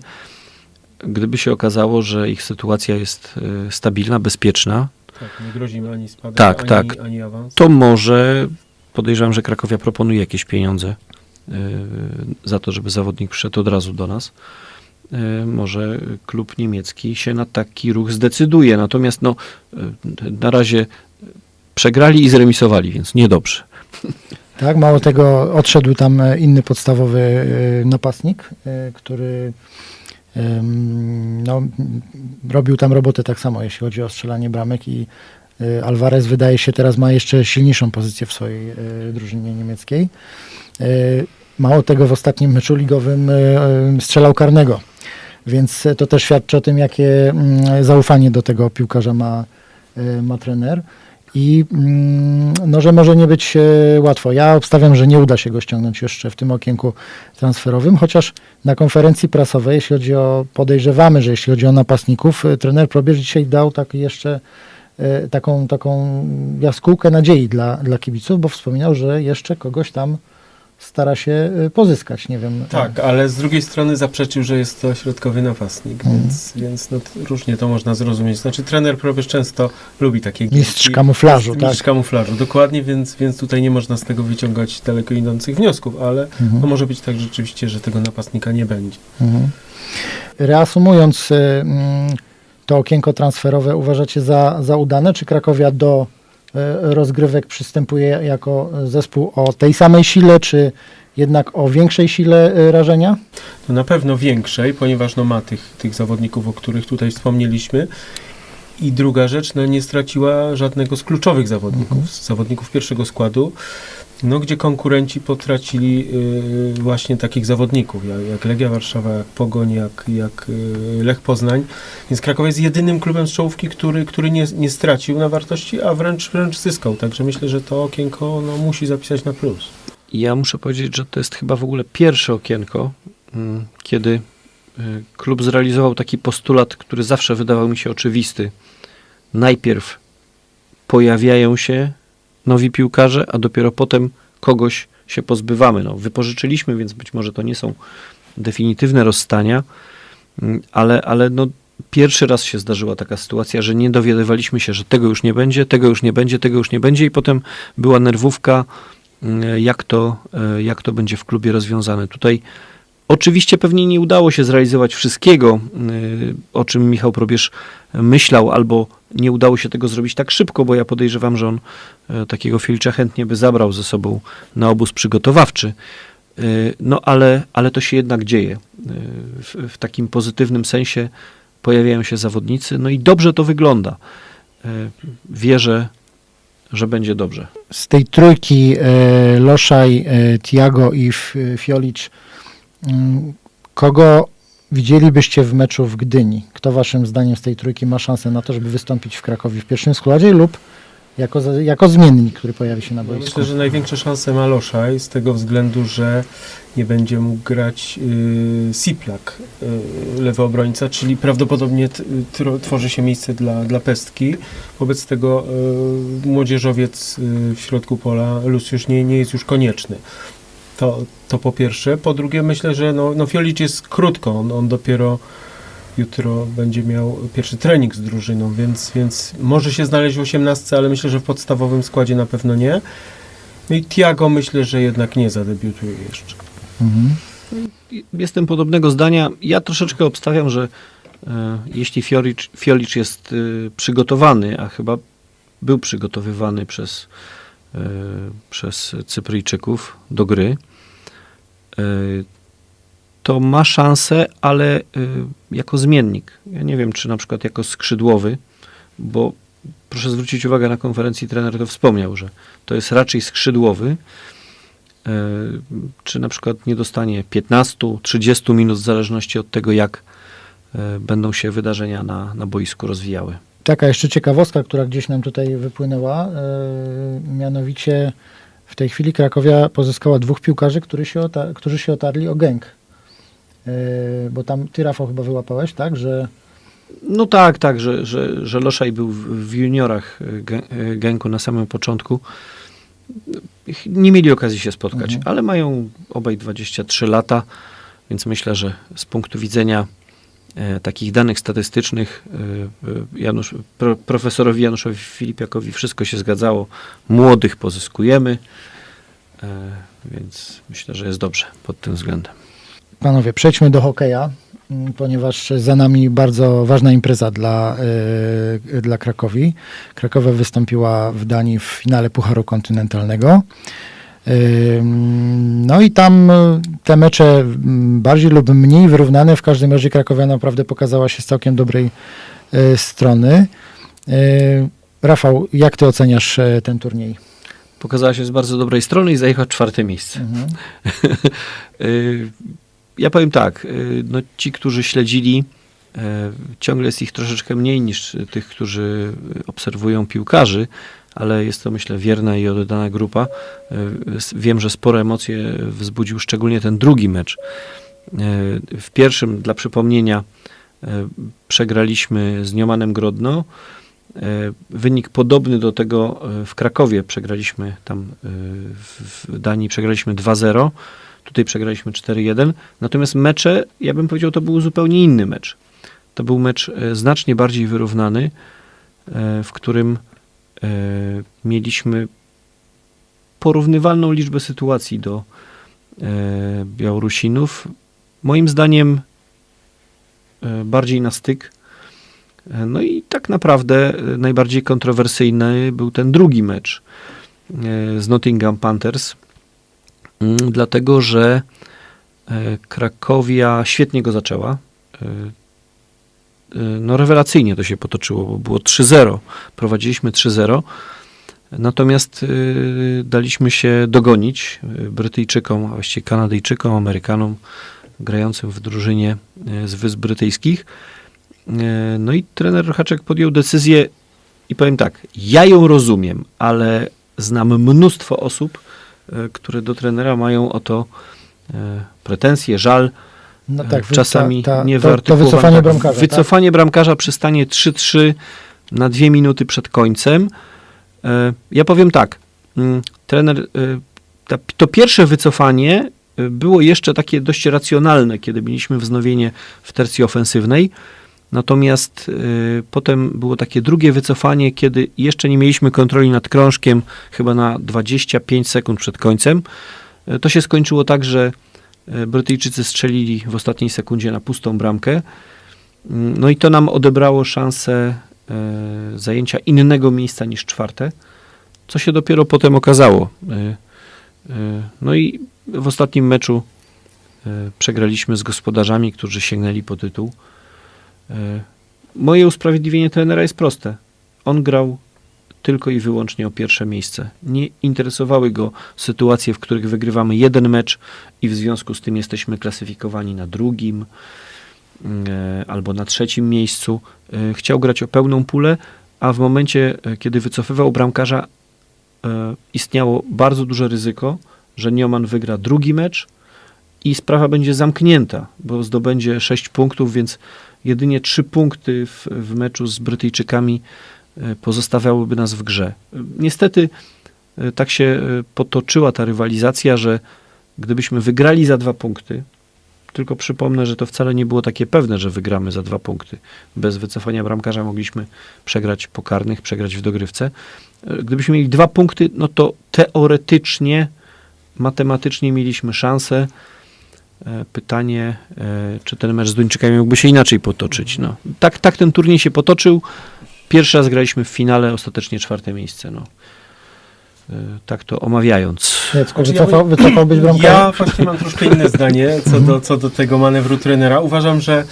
gdyby się okazało, że ich sytuacja jest y, stabilna, bezpieczna, Tak, nie grozimy ani spadek, Tak, ani, tak. ani awans. to może podejrzewam, że Krakowia proponuje jakieś pieniądze y, za to, żeby zawodnik przyszedł od razu do nas. Y, Może klub niemiecki się na taki ruch zdecyduje. Natomiast no, y, na razie przegrali i zremisowali, więc niedobrze. Tak, mało tego, odszedł tam inny podstawowy e, napastnik, który no, robił tam robotę tak samo, jeśli chodzi o strzelanie bramek i Alvarez wydaje się teraz ma jeszcze silniejszą pozycję w swojej drużynie niemieckiej. Mało tego, w ostatnim meczu ligowym strzelał karnego, więc to też świadczy o tym, jakie mm, zaufanie do tego piłkarza ma, e, ma trener. I mm, no, że może nie być e, łatwo. Ja obstawiam, że nie uda się go ściągnąć jeszcze w tym okienku transferowym, chociaż na konferencji prasowej, jeśli chodzi o, podejrzewamy, że jeśli chodzi o napastników, e, trener Probierz dzisiaj dał tak jeszcze e, taką, taką jaskółkę nadziei dla, dla kibiców, bo wspominał, że jeszcze kogoś tam stara się e, pozyskać. Nie wiem. Tak, ale z drugiej strony zaprzeczył, że jest to środkowy napastnik, Mhm. więc, więc no, różnie to można zrozumieć. Znaczy trener Probierz często lubi takie Mistrz gierki. kamuflażu, Mistrz tak. kamuflażu, dokładnie, więc, więc tutaj nie można z tego wyciągać daleko idących wniosków, ale no może być tak rzeczywiście, że tego napastnika nie będzie. Mhm. Reasumując, y, mm, to okienko transferowe uważacie za, za udane? Czy Krakowia do y, rozgrywek przystępuje jako zespół o tej samej sile, czy jednak o większej sile y, rażenia? To na pewno większej, ponieważ no, ma tych, tych zawodników, o których tutaj wspomnieliśmy. I druga rzecz, no, nie straciła żadnego z kluczowych zawodników, z zawodników pierwszego składu, no, gdzie konkurenci potracili y, właśnie takich zawodników, jak, jak Legia Warszawa, jak Pogoń, jak, jak y, Lech Poznań. Więc Kraków jest jedynym klubem z czołówki, który, który nie, nie stracił na wartości, a wręcz, wręcz zyskał. Także myślę, że to okienko no, musi zapisać na plus. Ja muszę powiedzieć, że to jest chyba w ogóle pierwsze okienko, mm, kiedy klub zrealizował taki postulat, który zawsze wydawał mi się oczywisty. Najpierw pojawiają się nowi piłkarze, a dopiero potem kogoś się pozbywamy. No, wypożyczyliśmy, więc być może to nie są definitywne rozstania, mm, ale, ale no, pierwszy raz się zdarzyła taka sytuacja, że nie dowiadywaliśmy się, że tego już nie będzie, tego już nie będzie, tego już nie będzie i potem była nerwówka, mm, jak to, e, jak to będzie w klubie rozwiązane. Tutaj oczywiście pewnie nie udało się zrealizować wszystkiego, y, o czym Michał Probierz myślał, albo nie udało się tego zrobić tak szybko, bo ja podejrzewam, że on e, takiego Filicza chętnie by zabrał ze sobą na obóz przygotowawczy. Y, No ale, ale to się jednak dzieje. Y, W, w takim pozytywnym sensie pojawiają się zawodnicy, no i dobrze to wygląda. Wierzę, że będzie dobrze. Z tej trójki e, Loszaj, e, Tiago i Fiolicz, mm, kogo widzielibyście w meczu w Gdyni? Kto waszym zdaniem z tej trójki ma szansę na to, żeby wystąpić w Krakowie w pierwszym składzie lub jako, jako zmiennik, który pojawi się na Ja boisku? myślę, że największe szanse ma Loszaj z tego względu, że nie będzie mógł grać y, Siplak, y, lewy obrońca, czyli prawdopodobnie t, tro, tworzy się miejsce dla, dla Pestki. Wobec tego y, młodzieżowiec y, w środku pola Luciusz nie, nie jest już konieczny. To, to po pierwsze. Po drugie myślę, że no, no Fiolicz jest krótko, on, on dopiero jutro będzie miał pierwszy trening z drużyną, więc, więc może się znaleźć w 18, ale myślę, że w podstawowym składzie na pewno nie. No i Tiago myślę, że jednak nie zadebiutuje jeszcze. Mhm. Jestem podobnego zdania. Ja troszeczkę obstawiam, że e, jeśli Fiolicz, Fiolicz jest e, przygotowany, a chyba był przygotowywany przez, e, przez Cypryjczyków do gry, to ma szansę, ale e, jako zmiennik. Ja nie wiem, czy na przykład jako skrzydłowy, bo proszę zwrócić uwagę, na konferencji trener to wspomniał, że to jest raczej skrzydłowy, e, czy na przykład nie dostanie 15-30 minut, w zależności od tego, jak e, będą się wydarzenia na, na boisku rozwijały. Taka jeszcze ciekawostka, która gdzieś nam tutaj wypłynęła, e, mianowicie w tej chwili Krakowia pozyskała dwóch piłkarzy, którzy się, którzy się otarli o gęk. E, bo tam ty, Rafał, chyba wyłapałeś, tak, że No tak, tak, że, że, że Loszaj był w, juniorach e, Genku na samym początku. Nie mieli okazji się spotkać, Mhm. ale mają obaj 23 lata, więc myślę, że z punktu widzenia takich danych statystycznych e, e, Janusz, pro, profesorowi Januszowi Filipiakowi wszystko się zgadzało. Młodych pozyskujemy, e, więc myślę, że jest dobrze pod tym względem. Panowie, przejdźmy do hokeja, m, ponieważ za nami bardzo ważna impreza dla, e, dla Krakowi. Krakowa wystąpiła w Danii w finale Pucharu Kontynentalnego. No i tam e, te mecze m, bardziej lub mniej wyrównane, w każdym razie Krakowia naprawdę pokazała się z całkiem dobrej e, strony. E, Rafał, jak ty oceniasz e, ten turniej? Pokazała się z bardzo dobrej strony i zajechała czwarte miejsce. Mhm. Y, Ja powiem tak, y, no ci, którzy śledzili, y, ciągle jest ich troszeczkę mniej niż tych, którzy obserwują piłkarzy, ale jest to myślę wierna i oddana grupa. S- Wiem, że spore emocje wzbudził szczególnie ten drugi mecz. Y, W pierwszym, dla przypomnienia, y, przegraliśmy z Niomanem Grodno. Wynik podobny do tego w Krakowie przegraliśmy tam w Danii przegraliśmy 2-0. Tutaj przegraliśmy 4-1. Natomiast mecze, ja bym powiedział, to był zupełnie inny mecz. To był mecz e, znacznie bardziej wyrównany, e, w którym e, mieliśmy porównywalną liczbę sytuacji do e, Białorusinów. Moim zdaniem e, bardziej na styk. E, No i tak naprawdę e, najbardziej kontrowersyjny był ten drugi mecz e, z Nottingham Panthers. Mm, Dlatego, że e, Krakowia świetnie go zaczęła. E, No rewelacyjnie to się potoczyło, bo było 3-0. Prowadziliśmy 3-0. Natomiast e, daliśmy się dogonić e, Brytyjczykom, a właściwie Kanadyjczykom, Amerykanom grającym w drużynie z Wysp Brytyjskich. No i trener Rochaczek podjął decyzję i powiem tak, ja ją rozumiem, ale znam mnóstwo osób, które do trenera mają o to pretensje, żal, No E, tak, czasami ta, ta, nie to, to wyartykułowane. wycofanie Tak, bramkarza. tak? Wycofanie bramkarza przy stanie 3-3 na dwie minuty przed końcem. E, Ja powiem tak, mm, trener, e, to pierwsze wycofanie było jeszcze takie dość racjonalne, kiedy mieliśmy wznowienie w tercji ofensywnej. Natomiast e, potem było takie drugie wycofanie, kiedy jeszcze nie mieliśmy kontroli nad krążkiem, chyba na 25 sekund przed końcem. To się skończyło tak, że Brytyjczycy strzelili w ostatniej sekundzie na pustą bramkę. Mm, No i to nam odebrało szansę e, zajęcia innego miejsca niż czwarte, co się dopiero potem okazało. E, e, No i w ostatnim meczu e, przegraliśmy z gospodarzami, którzy sięgnęli po tytuł. E, Moje usprawiedliwienie trenera jest proste. On grał tylko i wyłącznie o pierwsze miejsce. Nie interesowały go sytuacje, w których wygrywamy jeden mecz i w związku z tym jesteśmy klasyfikowani na drugim e, albo na trzecim miejscu. E, Chciał grać o pełną pulę, a w momencie, e, kiedy wycofywał bramkarza, istniało bardzo duże ryzyko, że Nioman wygra drugi mecz i sprawa będzie zamknięta, bo zdobędzie 6 punktów, więc jedynie 3 punkty w, w meczu z Brytyjczykami pozostawiałyby nas w grze. E, Niestety e, tak się e, potoczyła ta rywalizacja, że gdybyśmy wygrali za dwa punkty, tylko przypomnę, że to wcale nie było takie pewne, że wygramy za dwa punkty. Bez wycofania bramkarza mogliśmy przegrać po karnych, przegrać w dogrywce. E, Gdybyśmy mieli dwa punkty, no to teoretycznie, matematycznie mieliśmy szansę. E, Pytanie, e, czy ten mecz z Duńczykami mógłby się inaczej potoczyć. No, tak, tak ten turniej się potoczył. Pierwszy raz graliśmy w finale, ostatecznie czwarte miejsce. No. E, Tak to omawiając. Znaczy, ja wycofał, wycofałbyś bramkarza? Ja właśnie mam troszkę inne zdanie co do, co do tego manewru trenera. Uważam, że,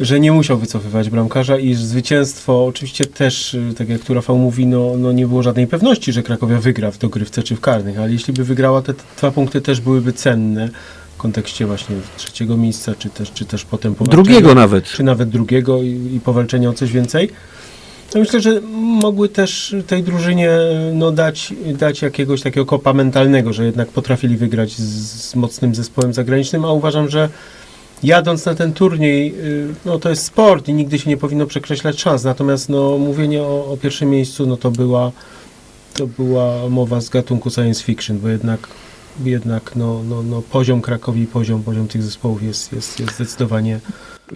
że nie musiał wycofywać bramkarza i zwycięstwo, oczywiście też, y, tak jak tu Rafał mówi, no, no nie było żadnej pewności, że Krakowia wygra w dogrywce czy w karnych, ale jeśli by wygrała, te dwa punkty też byłyby cenne w kontekście właśnie trzeciego miejsca, czy też, czy też potem powalczenia- Drugiego nawet. czy nawet drugiego i, i powalczenia o coś więcej. Myślę, że mogły też tej drużynie no, dać, dać jakiegoś takiego kopa mentalnego, że jednak potrafili wygrać z, z mocnym zespołem zagranicznym, a uważam, że jadąc na ten turniej, y, no to jest sport i nigdy się nie powinno przekreślać szans, natomiast no, mówienie o, o pierwszym miejscu, no to była, to była mowa z gatunku science fiction, bo jednak jednak no, no, no, poziom Krakowi, poziom, poziom tych zespołów jest, jest, jest zdecydowanie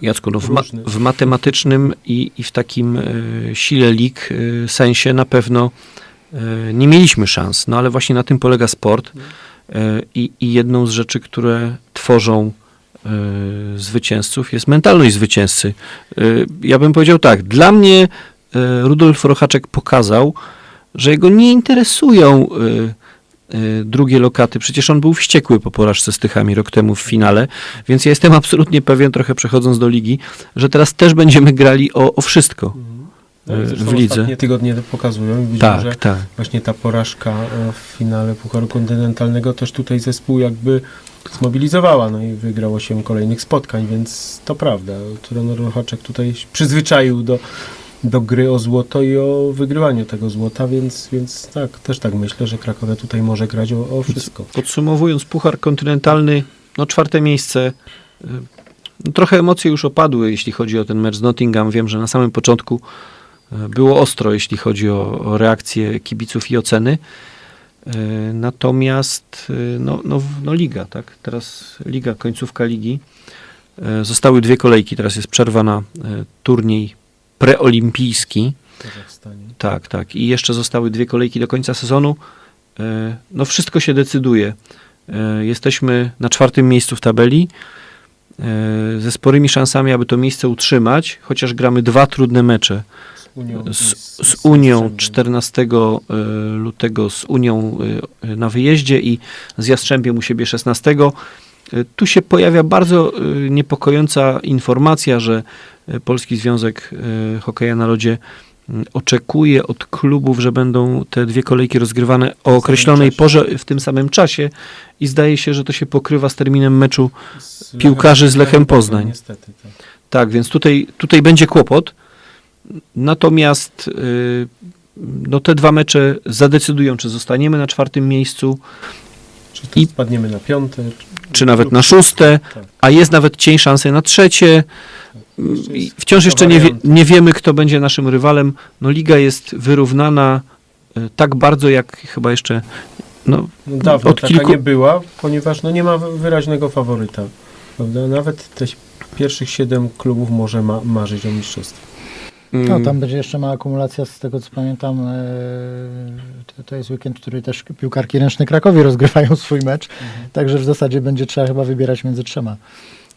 Jacku, no w, ma, w matematycznym i, i w takim e, sile lig e, sensie na pewno e, nie mieliśmy szans, no ale właśnie na tym polega sport e, i, i jedną z rzeczy, które tworzą zwycięzców jest mentalność zwycięzcy. Ja bym powiedział tak, dla mnie Rudolf Rochaczek pokazał, że jego nie interesują e, drugie lokaty. Przecież on był wściekły po porażce z Tychami rok temu w finale, więc ja jestem absolutnie pewien, trochę przechodząc do ligi, że teraz też będziemy grali o, o wszystko. No, e, zresztą w lidze. Ostatnie tygodnie pokazują widzimy, Tak, że tak. właśnie ta porażka e, w finale Pucharu Kontynentalnego też tutaj zespół jakby zmobilizowała, no i wygrało się kolejnych spotkań, więc to prawda. Trener Rochaczek tutaj przyzwyczaił do, do gry o złoto i o wygrywaniu tego złota, więc, więc tak, też tak myślę, że Krakowia tutaj może grać o, o wszystko. Podsumowując, Puchar Kontynentalny, no czwarte miejsce. No, trochę emocje już opadły, jeśli chodzi o ten mecz z Nottingham. Wiem, że na samym początku y, było ostro, jeśli chodzi o, o reakcję kibiców i oceny. Y, Natomiast no, no, no liga, tak? Teraz liga, końcówka ligi. Zostały dwie kolejki, teraz jest przerwa na turniej preolimpijski. Tak, tak. I jeszcze zostały dwie kolejki do końca sezonu. E, No wszystko się decyduje. E, Jesteśmy na czwartym miejscu w tabeli. e, Ze sporymi szansami, aby to miejsce utrzymać, chociaż gramy dwa trudne mecze. Z Unią, Z, z Unią 14 e, lutego, z Unią na wyjeździe i z Jastrzębiem u siebie 16. E, Tu się pojawia bardzo e, niepokojąca informacja, że e, Polski Związek Hokeja na Lodzie oczekuje od klubów, że będą te dwie kolejki rozgrywane o określonej porze w tym samym czasie i zdaje się, że to się pokrywa z terminem meczu z piłkarzy z Lechem Poznań. Niestety, tak. tak, więc tutaj, tutaj będzie kłopot. Natomiast no, te dwa mecze zadecydują, czy zostaniemy na czwartym miejscu. Czy to I- spadniemy na piąte, czy nawet lub- na szóste, Tak. a jest nawet cień szansy na trzecie. Jeszcze jest wciąż jeszcze nie, wie, nie wiemy, kto będzie naszym rywalem. No, liga jest wyrównana e, tak bardzo, jak chyba jeszcze no, No, dawno od taka kilku- nie była, ponieważ no, nie ma wyraźnego faworyta. Prawda? Nawet te pierwszych siedem klubów może ma, marzyć o mistrzostwie. Mm, No, tam będzie jeszcze mała akumulacja, z tego co pamiętam. E, to, to jest weekend, w który też piłkarki ręczne Krakowi rozgrywają swój mecz. Także w zasadzie będzie trzeba chyba wybierać między trzema,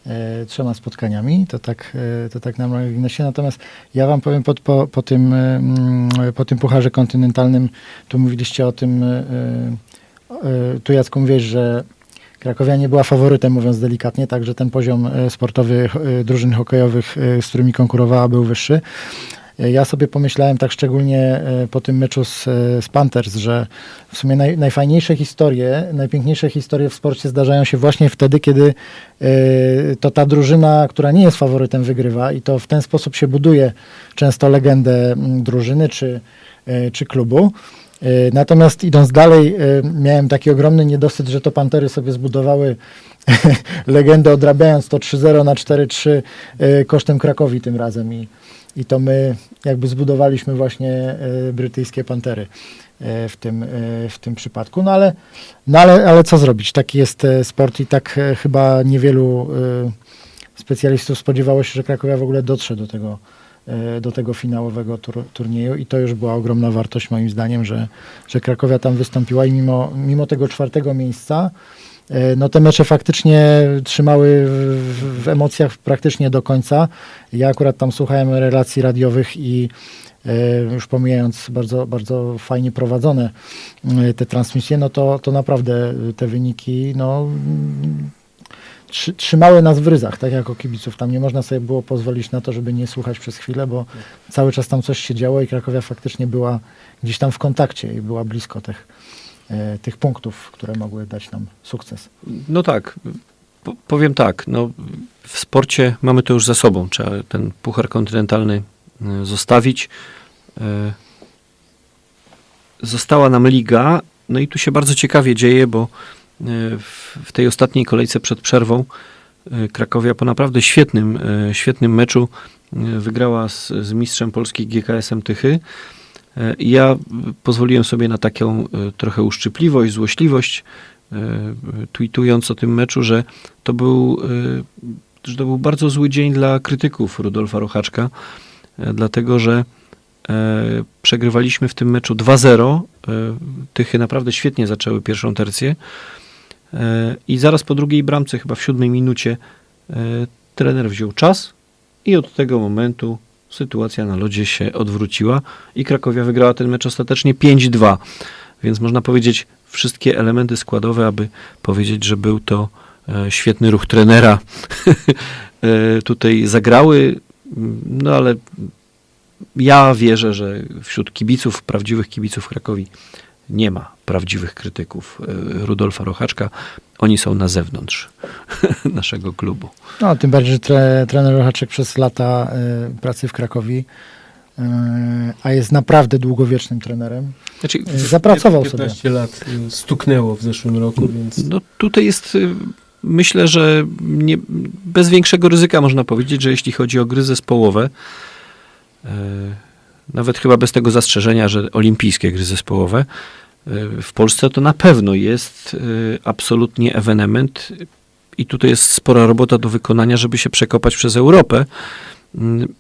e, trzema spotkaniami. To tak, e, to tak nam się. Natomiast ja wam powiem pod, po, po, tym, mm, po tym pucharze kontynentalnym, tu mówiliście o tym, tu Jacku mówiłeś, że Krakowia nie była faworytem, mówiąc delikatnie, także ten poziom e, sportowy e, drużyn hokejowych, e, z którymi konkurowała, był wyższy. Ja sobie pomyślałem tak szczególnie po tym meczu z, z Panthers, że w sumie naj, najfajniejsze historie, najpiękniejsze historie w sporcie zdarzają się właśnie wtedy, kiedy e, to ta drużyna, która nie jest faworytem, wygrywa i to w ten sposób się buduje często legendę drużyny czy, e, czy klubu. E, Natomiast idąc dalej, e, miałem taki ogromny niedosyt, że to Pantery sobie zbudowały legendę, odrabiając to 3-0 na 4-3 e, kosztem Krakowi tym razem. I, I to my jakby zbudowaliśmy właśnie brytyjskie Pantery w tym, w tym przypadku. No ale, no ale, ale co zrobić? Taki jest sport i tak chyba niewielu specjalistów spodziewało się, że Krakowia w ogóle dotrze do tego, do tego finałowego tur, turnieju i to już była ogromna wartość moim zdaniem, że, że Krakowia tam wystąpiła i mimo, mimo tego czwartego miejsca e, no te mecze faktycznie trzymały w, w- emocjach praktycznie do końca. Ja akurat tam słuchałem relacji radiowych i e, już pomijając bardzo, bardzo fajnie prowadzone e, te transmisje, no to, to naprawdę te wyniki no, trzy- trzymały nas w ryzach, tak jako kibiców. Tam nie można sobie było pozwolić na to, żeby nie słuchać przez chwilę, bo cały czas tam coś się działo i Krakowia faktycznie była gdzieś tam w kontakcie i była blisko tych, e, tych punktów, które mogły dać nam sukces. No tak, po, powiem tak, no, w sporcie mamy to już za sobą. Trzeba ten puchar kontynentalny e, zostawić. E, Została nam liga, no i tu się bardzo ciekawie dzieje, bo w, w tej ostatniej kolejce przed przerwą e, Krakowia po naprawdę świetnym, e, świetnym meczu wygrała z, z mistrzem Polski GKS-em Tychy. Ja pozwoliłem sobie na taką trochę uszczypliwość, złośliwość, tweetując o tym meczu, że to był, że to był bardzo zły dzień dla krytyków Rudolfa Rochaczka, dlatego że przegrywaliśmy w tym meczu 2-0. e, Tychy naprawdę świetnie zaczęły pierwszą tercję i zaraz po drugiej bramce, chyba w siódmej minucie, e, trener wziął czas i od tego momentu sytuacja na lodzie się odwróciła i Krakowia wygrała ten mecz ostatecznie 5-2. Więc można powiedzieć wszystkie elementy składowe, aby powiedzieć, że był to e, świetny ruch trenera. e, tutaj zagrały, no ale ja wierzę, że wśród kibiców, prawdziwych kibiców Krakowi nie ma prawdziwych krytyków e, Rudolfa Rochaczka. Oni są na zewnątrz naszego klubu. No, tym bardziej, że tre, trener Rochaczek przez lata e, pracy w Krakowi, e, a jest naprawdę długowiecznym trenerem, Znaczy, e, zapracował sobie. 15 lat y, stuknęło w zeszłym roku, więc No tutaj jest, y, myślę, że nie, bez większego ryzyka można powiedzieć, że jeśli chodzi o gry zespołowe, nawet chyba bez tego zastrzeżenia, że olimpijskie gry zespołowe, e, w Polsce to na pewno jest e, absolutnie ewenement i tutaj jest spora robota do wykonania, żeby się przekopać przez Europę, Mm,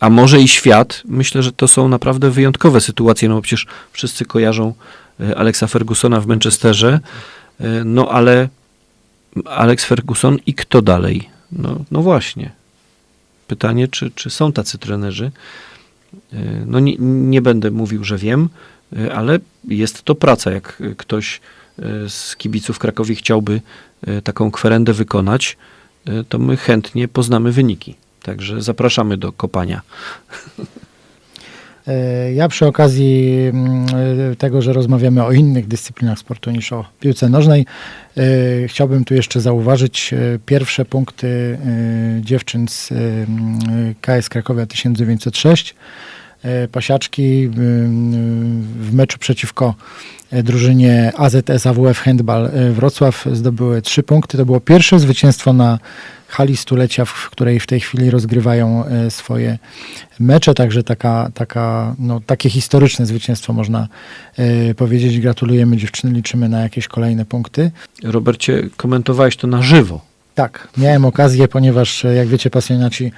a może i świat. Myślę, że to są naprawdę wyjątkowe sytuacje, no bo przecież wszyscy kojarzą e, Alexa Fergusona w Manchesterze, no ale Alex Ferguson i kto dalej? No, no właśnie. Pytanie, czy, czy są tacy trenerzy? E, No nie, nie będę mówił, że wiem, e, ale jest to praca. Jak ktoś e, z kibiców Krakowi chciałby taką kwerendę wykonać, to my chętnie poznamy wyniki. Także zapraszamy do kopania. E, Ja przy okazji mm, e, tego, że rozmawiamy o innych dyscyplinach sportu niż o piłce nożnej, e, chciałbym tu jeszcze zauważyć pierwsze punkty dziewczyn z KS Krakowia 1906. e, Pasiaczki w meczu przeciwko drużynie AZS AWF Handball Wrocław zdobyły trzy punkty. To było pierwsze zwycięstwo na hali stulecia, w której w tej chwili rozgrywają e, swoje mecze, także taka, taka, no, takie historyczne zwycięstwo można e, powiedzieć. Gratulujemy dziewczyny, liczymy na jakieś kolejne punkty. Robercie, komentowałeś to na żywo. Tak, miałem okazję, ponieważ e, jak wiecie, pasjonaci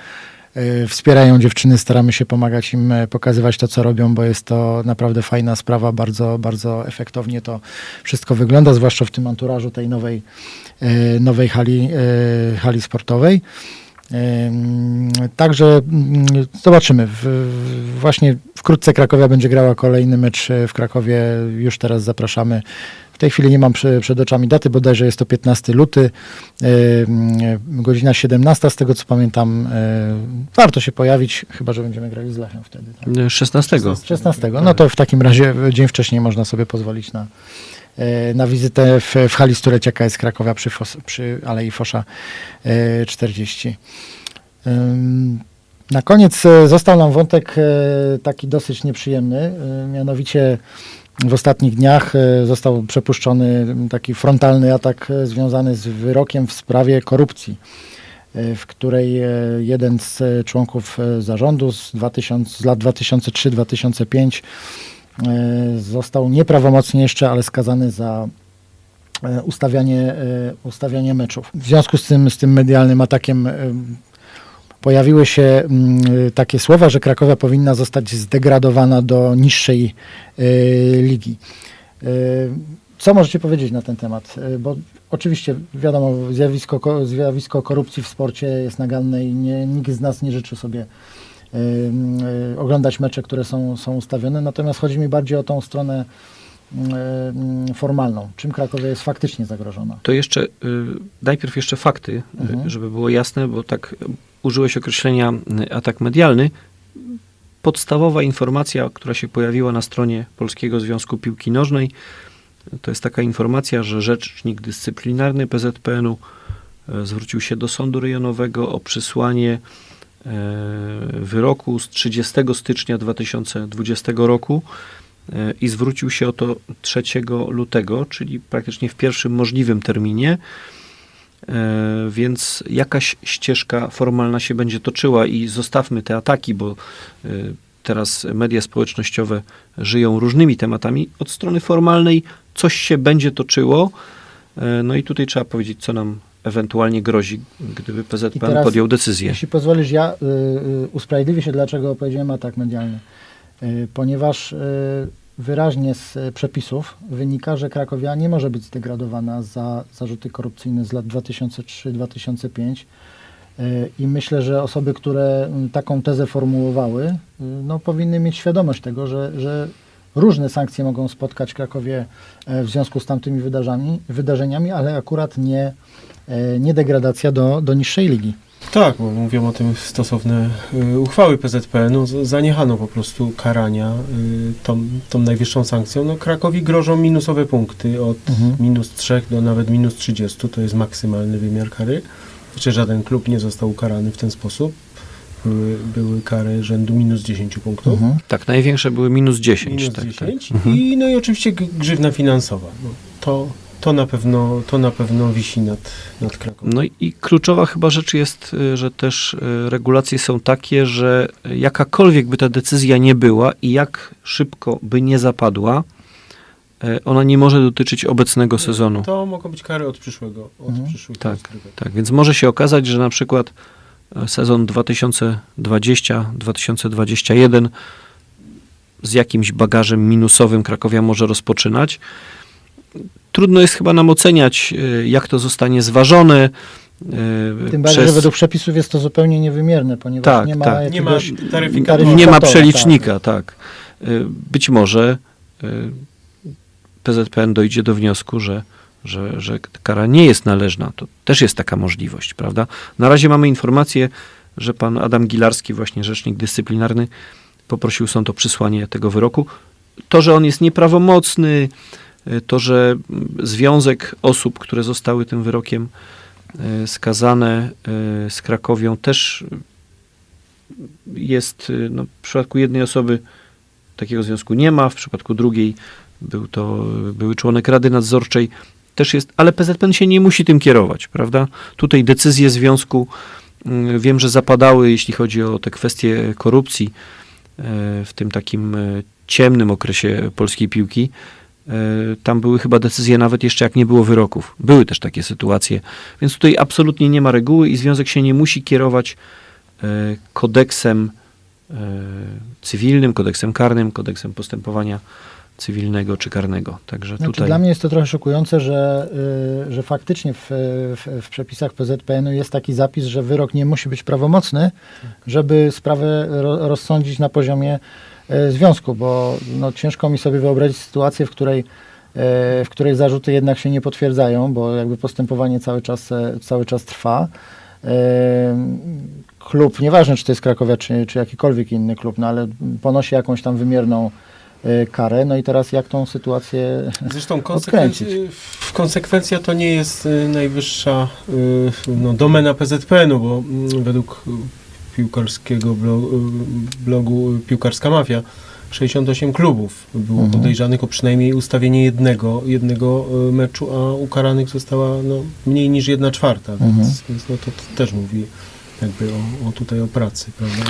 wspierają dziewczyny, staramy się pomagać im pokazywać to, co robią, bo jest to naprawdę fajna sprawa, bardzo, bardzo efektownie to wszystko wygląda, zwłaszcza w tym anturażu tej nowej, nowej hali, e, hali sportowej. Ym, Także mm, zobaczymy. Właśnie wkrótce Krakowia będzie grała kolejny mecz e, w Krakowie. Już teraz zapraszamy. W tej chwili nie mam przed oczami daty, bodajże jest to 15 luty, ym, godzina 17, z tego co pamiętam. e, Warto się pojawić, chyba że będziemy grali z Lechem wtedy. Tak? Y, 16. 16. No to w takim razie dzień wcześniej można sobie pozwolić na, e, na wizytę w, w hali stulecia KS Krakowa przy, Fos, przy Alei Fosza e, 40. Ym, Na koniec e, został nam wątek e, taki dosyć nieprzyjemny, e, mianowicie w ostatnich dniach e, został przepuszczony taki frontalny atak e, związany z wyrokiem w sprawie korupcji, e, w której e, jeden z e, członków e, zarządu z, 2000, z lat 2003-2005 e, został nieprawomocnie jeszcze, ale skazany za e, ustawianie, e, ustawianie meczów. W związku z tym, z tym medialnym atakiem e, pojawiły się mm, takie słowa, że Krakowia powinna zostać zdegradowana do niższej e, ligi. E, Co możecie powiedzieć na ten temat? E, Bo oczywiście wiadomo, zjawisko, ko- zjawisko korupcji w sporcie jest naganne i nie, nikt z nas nie życzy sobie e, e, oglądać mecze, które są, są ustawione. Natomiast chodzi mi bardziej o tą stronę e, formalną. Czym Krakowia jest faktycznie zagrożona? To jeszcze, y, najpierw jeszcze fakty, y, Mhm. żeby było jasne, bo tak y, użyłeś określenia y, atak medialny. Podstawowa informacja, która się pojawiła na stronie Polskiego Związku Piłki Nożnej, to jest taka informacja, że rzecznik dyscyplinarny PZPN-u y, zwrócił się do sądu rejonowego o przysłanie y, wyroku z 30 stycznia 2020 roku y, i zwrócił się o to 3 lutego, czyli praktycznie w pierwszym możliwym terminie. E, Więc jakaś ścieżka formalna się będzie toczyła i zostawmy te ataki, bo e, teraz media społecznościowe żyją różnymi tematami. Od strony formalnej coś się będzie toczyło. E, No i tutaj trzeba powiedzieć, co nam ewentualnie grozi, gdyby PZPN teraz- podjął decyzję. Jeśli pozwolisz, ja y, y, usprawiedliwię się, dlaczego powiedziałem atak medialny. Y, ponieważ y, wyraźnie z przepisów wynika, że Krakowia nie może być zdegradowana za zarzuty korupcyjne z lat 2003-2005. Y, I myślę, że osoby, które taką tezę formułowały, no, powinny mieć świadomość tego, że, że różne sankcje mogą spotkać Krakowie e, w związku z tamtymi wydarzeniami, wydarzeniami ale akurat nie, e, nie degradacja do, do niższej ligi. Tak, bo mówią o tym stosowne y, uchwały PZPN-u. Z- Zaniechano po prostu karania y, tą, tą najwyższą sankcją. No, Krakowi grożą minusowe punkty od Mhm. minus 3 do nawet minus 30. To jest maksymalny wymiar kary. Jeszcze żaden klub nie został ukarany w ten sposób. Były, były kary rzędu minus 10 punktów. Mhm. Tak, największe były minus 10. Minus tak, 10 tak. i no i oczywiście grzywna finansowa. No, to, to, na pewno, to na pewno wisi nad, nad Krakowem. No i kluczowa chyba rzecz jest, y, że też y, regulacje są takie, że jakakolwiek by ta decyzja nie była i jak szybko by nie zapadła, y, ona nie może dotyczyć obecnego sezonu. To mogą być kary od przyszłego, od Mhm. przyszłych Tak. rozgrywek. Tak, więc może się okazać, że na przykład sezon 2020-2021 z jakimś bagażem minusowym Krakowia może rozpoczynać. Trudno jest chyba nam oceniać, e, jak to zostanie zważone. e, Tym bardziej, że według przepisów jest to zupełnie niewymierne, ponieważ Tak, nie ma tak. Nie ma nie ma taryfikatora, przelicznika, tak. E, Być może PZPN dojdzie do wniosku, że, że, że kara nie jest należna. To też jest taka możliwość, prawda? Na razie mamy informację, że pan Adam Gilarski, właśnie rzecznik dyscyplinarny, poprosił sąd o przysłanie tego wyroku. To, że on jest nieprawomocny, e, to, że mm, związek osób, które zostały tym wyrokiem e, skazane e, z Krakowią też jest, y, no, w przypadku jednej osoby takiego związku nie ma, w przypadku drugiej był to były członek Rady Nadzorczej, też jest, ale PZPN się nie musi tym kierować, prawda? Tutaj decyzje związku mm, wiem, że zapadały, jeśli chodzi o te kwestie korupcji e, w tym takim e, ciemnym okresie polskiej piłki. E, Tam były chyba decyzje nawet jeszcze jak nie było wyroków. Były też takie sytuacje. Więc tutaj absolutnie nie ma reguły i związek się nie musi kierować kodeksem cywilnym, kodeksem karnym, kodeksem postępowania cywilnego czy karnego. Także Znaczy, tutaj Dla mnie jest to trochę szokujące, że, y, że faktycznie w, w, w przepisach PZPN-u jest taki zapis, że wyrok nie musi być prawomocny, żeby sprawę ro, rozsądzić na poziomie y, związku, bo no, ciężko mi sobie wyobrazić sytuację, w której, y, w której zarzuty jednak się nie potwierdzają, bo jakby postępowanie cały czas, e, cały czas trwa. Klub, nieważne czy to jest Krakowia, czy, czy jakikolwiek inny klub, no ale ponosi jakąś tam wymierną karę. No i teraz jak tą sytuację Zresztą konsekwen- Odkręcić. w konsekwencja to nie jest y, najwyższa y, no, domena PZPN-u, bo mm, według y, piłkarskiego blogu, blogu y, Piłkarska Mafia 68 klubów było Mhm. podejrzanych o przynajmniej ustawienie jednego, jednego y, meczu, a ukaranych została no, mniej niż jedna czwarta, więc, Mhm. więc no, to, to też mówi jakby o, o tutaj o pracy, prawda?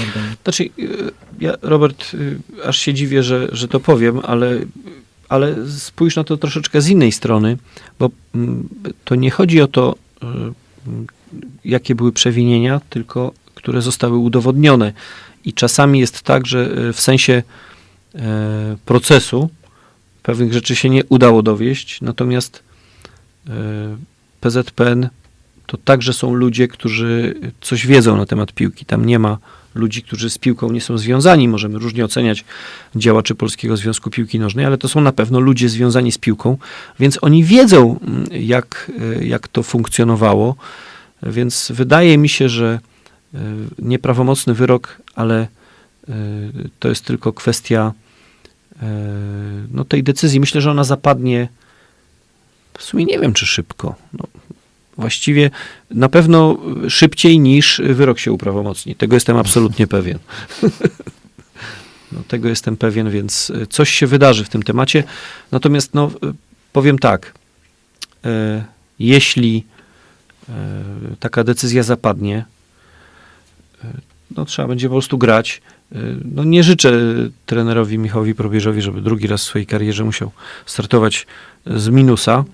Znaczy, y, ja, Robert, y, aż się dziwię, że, że to powiem, ale, ale spójrz na to troszeczkę z innej strony, bo mm, to nie chodzi o to, y, jakie były przewinienia, tylko które zostały udowodnione. I czasami jest tak, że w sensie procesu pewnych rzeczy się nie udało dowieść, natomiast PZPN to także są ludzie, którzy coś wiedzą na temat piłki. Tam nie ma ludzi, którzy z piłką nie są związani. Możemy różnie oceniać działaczy Polskiego Związku Piłki Nożnej, ale to są na pewno ludzie związani z piłką, więc oni wiedzą, mm, jak, e, jak to funkcjonowało. Więc wydaje mi się, że e, nieprawomocny wyrok, ale e, to jest tylko kwestia no, tej decyzji. Myślę, że ona zapadnie w sumie nie wiem, czy szybko. No, właściwie na pewno szybciej niż wyrok się uprawomocni. Tego jestem absolutnie pewien. No, tego jestem pewien, więc e, coś się wydarzy w tym temacie. Natomiast no, e, powiem tak. E, jeśli taka decyzja zapadnie, no, trzeba będzie po prostu grać. No, nie życzę trenerowi Michałowi Probierzowi, żeby drugi raz w swojej karierze musiał startować z minusa.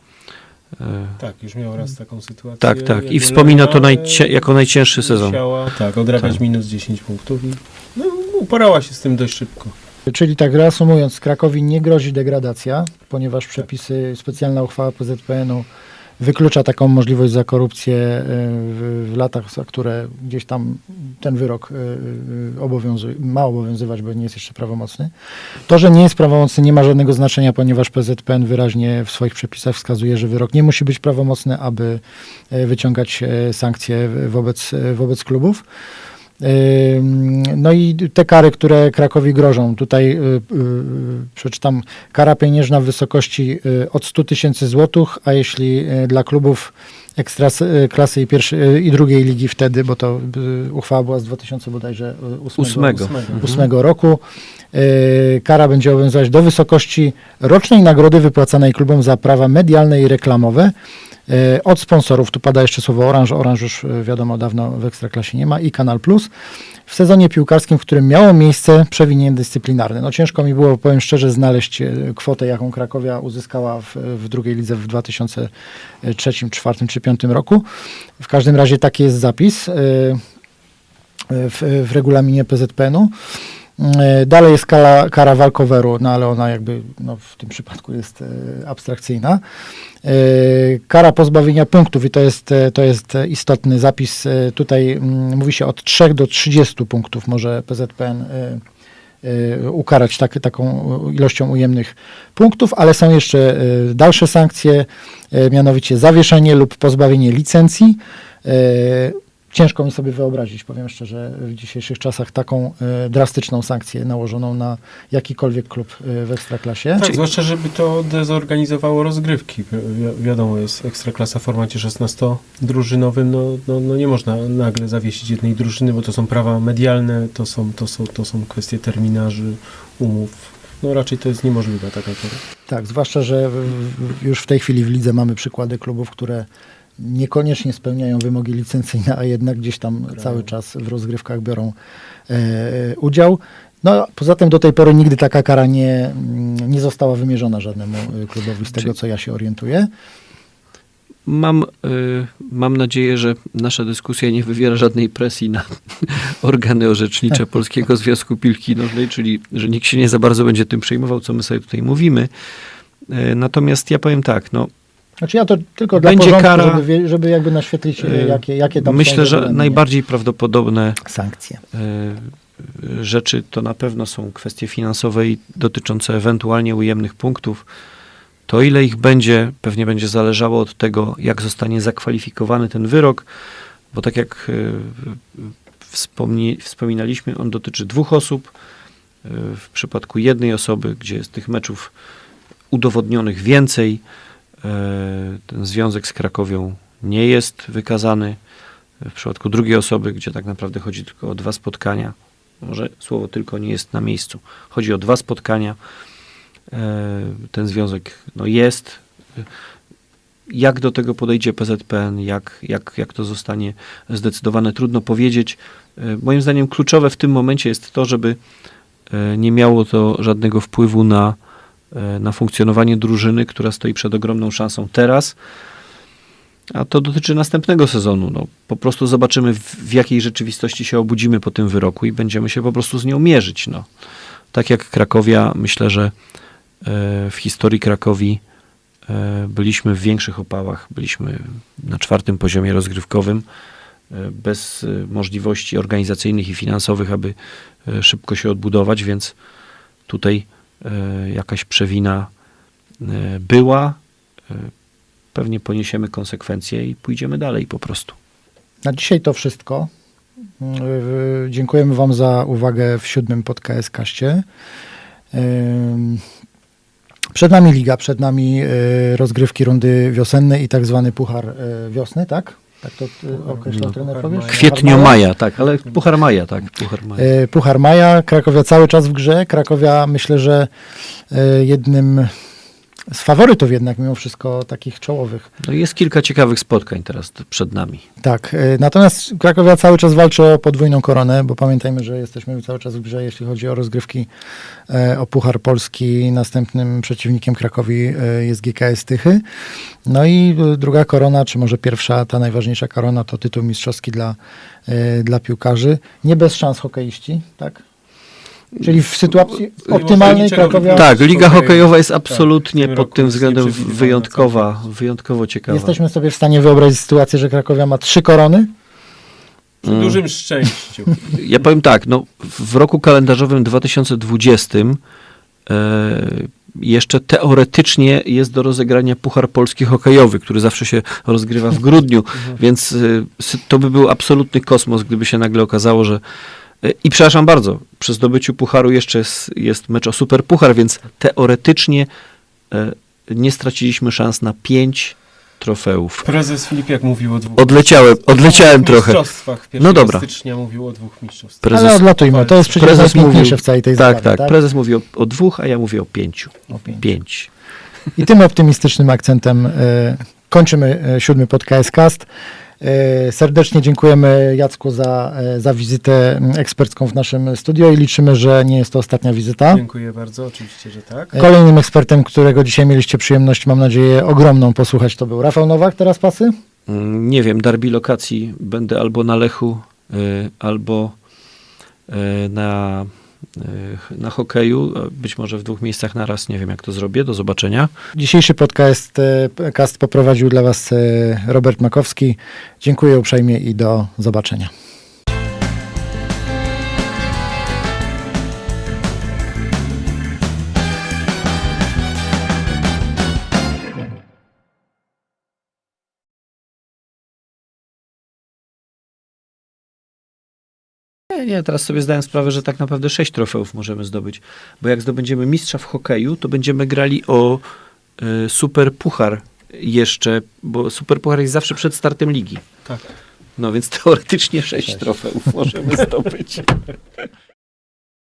E, Tak, już miał raz taką sytuację. Tak, tak. I wspomina to najcie- jako najcięższy sezon. Musiała, tak, odrabiać Tak. minus 10 punktów i no, uporała się z tym dość szybko. Czyli tak reasumując, Krakowi nie grozi degradacja, ponieważ przepisy, specjalna uchwała PZPN-u wyklucza taką możliwość za korupcję y, w, latach, za które gdzieś tam ten wyrok y, y, obowiązuje, ma obowiązywać, bo nie jest jeszcze prawomocny. To, że nie jest prawomocny nie ma żadnego znaczenia, ponieważ PZPN wyraźnie w swoich przepisach wskazuje, że wyrok nie musi być prawomocny, aby wyciągać sankcje wobec, wobec klubów. No i te kary, które Krakowi grożą, tutaj y, y, przeczytam, kara pieniężna w wysokości y, od 100 tysięcy złotych, a jeśli dla klubów ekstraklasy i, pierwszej, y, i drugiej ligi wtedy, bo to uchwała była z 2000 bodajże y, ósmego- Ósmego. 2008 roku. Kara będzie obowiązywać do wysokości rocznej nagrody wypłacanej klubom za prawa medialne i reklamowe. Y, Od sponsorów, tu pada jeszcze słowo Orange, Orange już y, wiadomo dawno w Ekstraklasie nie ma i Kanal Plus. W sezonie piłkarskim, w którym miało miejsce przewinienie dyscyplinarne. No ciężko mi było, powiem szczerze, znaleźć y, kwotę, jaką Krakowia uzyskała w, w drugiej lidze w 2003, 2004 czy 2005 roku. W każdym razie taki jest zapis. w, w regulaminie PZPN-u. E, Dalej jest kara, kara walkoweru, no ale ona jakby no, w tym przypadku jest e, abstrakcyjna. E, Kara pozbawienia punktów i to jest, to jest istotny zapis. Tutaj mm, mówi się od 3 do 30 punktów może PZPN ukarać tak, taką ilością ujemnych punktów, ale są jeszcze dalsze sankcje, mianowicie zawieszenie lub pozbawienie licencji, ciężko mi sobie wyobrazić, powiem szczerze, w dzisiejszych czasach taką e, drastyczną sankcję nałożoną na jakikolwiek klub e, w Ekstraklasie. Tak, zwłaszcza, żeby to dezorganizowało rozgrywki. Wi- wiadomo, jest ekstraklasa w formacie 16-drużynowym, no, no, no nie można nagle zawiesić jednej drużyny, bo to są prawa medialne, to są, to są, to są kwestie terminarzy, umów. No raczej to jest niemożliwe taka pora. Tak, zwłaszcza, że w, w, już w tej chwili w lidze mamy przykłady klubów, które niekoniecznie spełniają wymogi licencyjne, a jednak gdzieś tam cały czas w rozgrywkach biorą e, udział. No, poza tym do tej pory nigdy taka kara nie, mm, nie została wymierzona żadnemu e, klubowi, z tego co ja się orientuję. Mam, y, mam nadzieję, że nasza dyskusja nie wywiera żadnej presji na organy orzecznicze Polskiego Związku Piłki Nożnej, czyli że nikt się nie za bardzo będzie tym przejmował, co my sobie tutaj mówimy. Y, Natomiast ja powiem tak, no, Znaczy ja to tylko dla Będzie porządku, kara. żeby, żeby jakby naświetlić, e, jakie, jakie tam są myślę, że najbardziej prawdopodobne sankcje. y, rzeczy to na pewno są kwestie finansowe i dotyczące ewentualnie ujemnych punktów. To ile ich będzie, pewnie będzie zależało od tego, jak zostanie zakwalifikowany ten wyrok, bo tak jak y, wspomni, wspominaliśmy, on dotyczy dwóch osób. W przypadku jednej osoby, gdzie jest tych meczów udowodnionych więcej, ten związek z Krakowią nie jest wykazany. W przypadku drugiej osoby, gdzie tak naprawdę chodzi tylko o dwa spotkania, może słowo tylko nie jest na miejscu, chodzi o dwa spotkania, e, ten związek no, jest. Jak do tego podejdzie PZPN, jak, jak, jak to zostanie zdecydowane, trudno powiedzieć. E, Moim zdaniem kluczowe w tym momencie jest to, żeby e, nie miało to żadnego wpływu na, e, na funkcjonowanie drużyny, która stoi przed ogromną szansą teraz. A to dotyczy następnego sezonu. No, po prostu zobaczymy, w, w jakiej rzeczywistości się obudzimy po tym wyroku i będziemy się po prostu z nią mierzyć. No. Tak jak Krakowia, myślę, że e, w historii Krakowi e, byliśmy w większych opałach. Byliśmy na czwartym poziomie rozgrywkowym, e, bez e, możliwości organizacyjnych i finansowych, aby e, szybko się odbudować, więc tutaj e, jakaś przewina e, była. E, Pewnie poniesiemy konsekwencje i pójdziemy dalej po prostu. Na dzisiaj to wszystko. Yy, Dziękujemy Wam za uwagę w siódmym podcast kaście. Przed nami liga, przed nami rozgrywki rundy wiosenne i tak zwany puchar wiosny, tak? Tak to yy, określał No, trener, powiesz? maja. Kwietnio, maja, tak, ale Puchar Maja, tak, Puchar Maja. Yy, Puchar Maja, Krakowia cały czas w grze. Krakowia myślę, że yy, jednym z faworytów jednak mimo wszystko takich czołowych. No jest kilka ciekawych spotkań teraz przed nami. Tak, y, natomiast Krakowia cały czas walczy o podwójną koronę, bo pamiętajmy, że jesteśmy cały czas w grze, jeśli chodzi o rozgrywki e, o Puchar Polski. Następnym przeciwnikiem Krakowi e, jest GKS Tychy. No i e, druga korona, czy może pierwsza, ta najważniejsza korona, to tytuł mistrzowski dla, e, dla piłkarzy. Nie bez szans hokeiści, tak? Czyli w sytuacji optymalnej Krakowia... Tak, Liga. Hokejowa jest Tak, absolutnie pod tym względem nieprzewidywalna wyjątkowa, wyjątkowo ciekawa. Jesteśmy sobie w stanie wyobrazić sytuację, że Krakowia ma trzy korony? Przy Mm. dużym szczęściu. Ja powiem tak, no, w roku kalendarzowym 2020 e, jeszcze teoretycznie jest do rozegrania Puchar Polski Hokejowy, który zawsze się rozgrywa w grudniu, więc e, to by był absolutny kosmos, gdyby się nagle okazało, że i przepraszam bardzo, przy zdobyciu pucharu jeszcze jest, jest mecz o Super Puchar, więc teoretycznie e, nie straciliśmy szans na pięć trofeów. Prezes Filipiak mówił o dwóch. Odleciałem, odleciałem trochę. mistrzostwach. No 1 dobra. stycznia mówił o dwóch mistrzostwach. Prezes, Ale odlatujmy, to jest przecież prezes mówił- w całej tej tak, zabawie. tak, prezes mówi o, o dwóch, a ja mówię o pięciu. O pięciu. Pięć. I tym optymistycznym akcentem e, kończymy e, siódmy podcast cast. Serdecznie dziękujemy Jacku za, e, za wizytę ekspercką w naszym studio i liczymy, że nie jest to ostatnia wizyta. Dziękuję bardzo, oczywiście, że tak. E, Kolejnym ekspertem, którego dzisiaj mieliście przyjemność, mam nadzieję, ogromną posłuchać, to był Rafał Nowak, teraz pasy. Mm, Nie wiem, derby lokacji będę albo na Lechu, albo na, na hokeju, e, być może w dwóch miejscach naraz, nie wiem jak to zrobię, do zobaczenia. Dzisiejszy podcast e, cast poprowadził dla Was e, Robert Makowski. Dziękuję uprzejmie i do zobaczenia. Nie, teraz sobie zdałem sprawę, że tak naprawdę sześć trofeów możemy zdobyć. Bo jak zdobędziemy mistrza w hokeju, to będziemy grali o y, super puchar jeszcze, bo super puchar jest zawsze przed startem ligi. Tak. No więc teoretycznie sześć trofeów możemy zdobyć.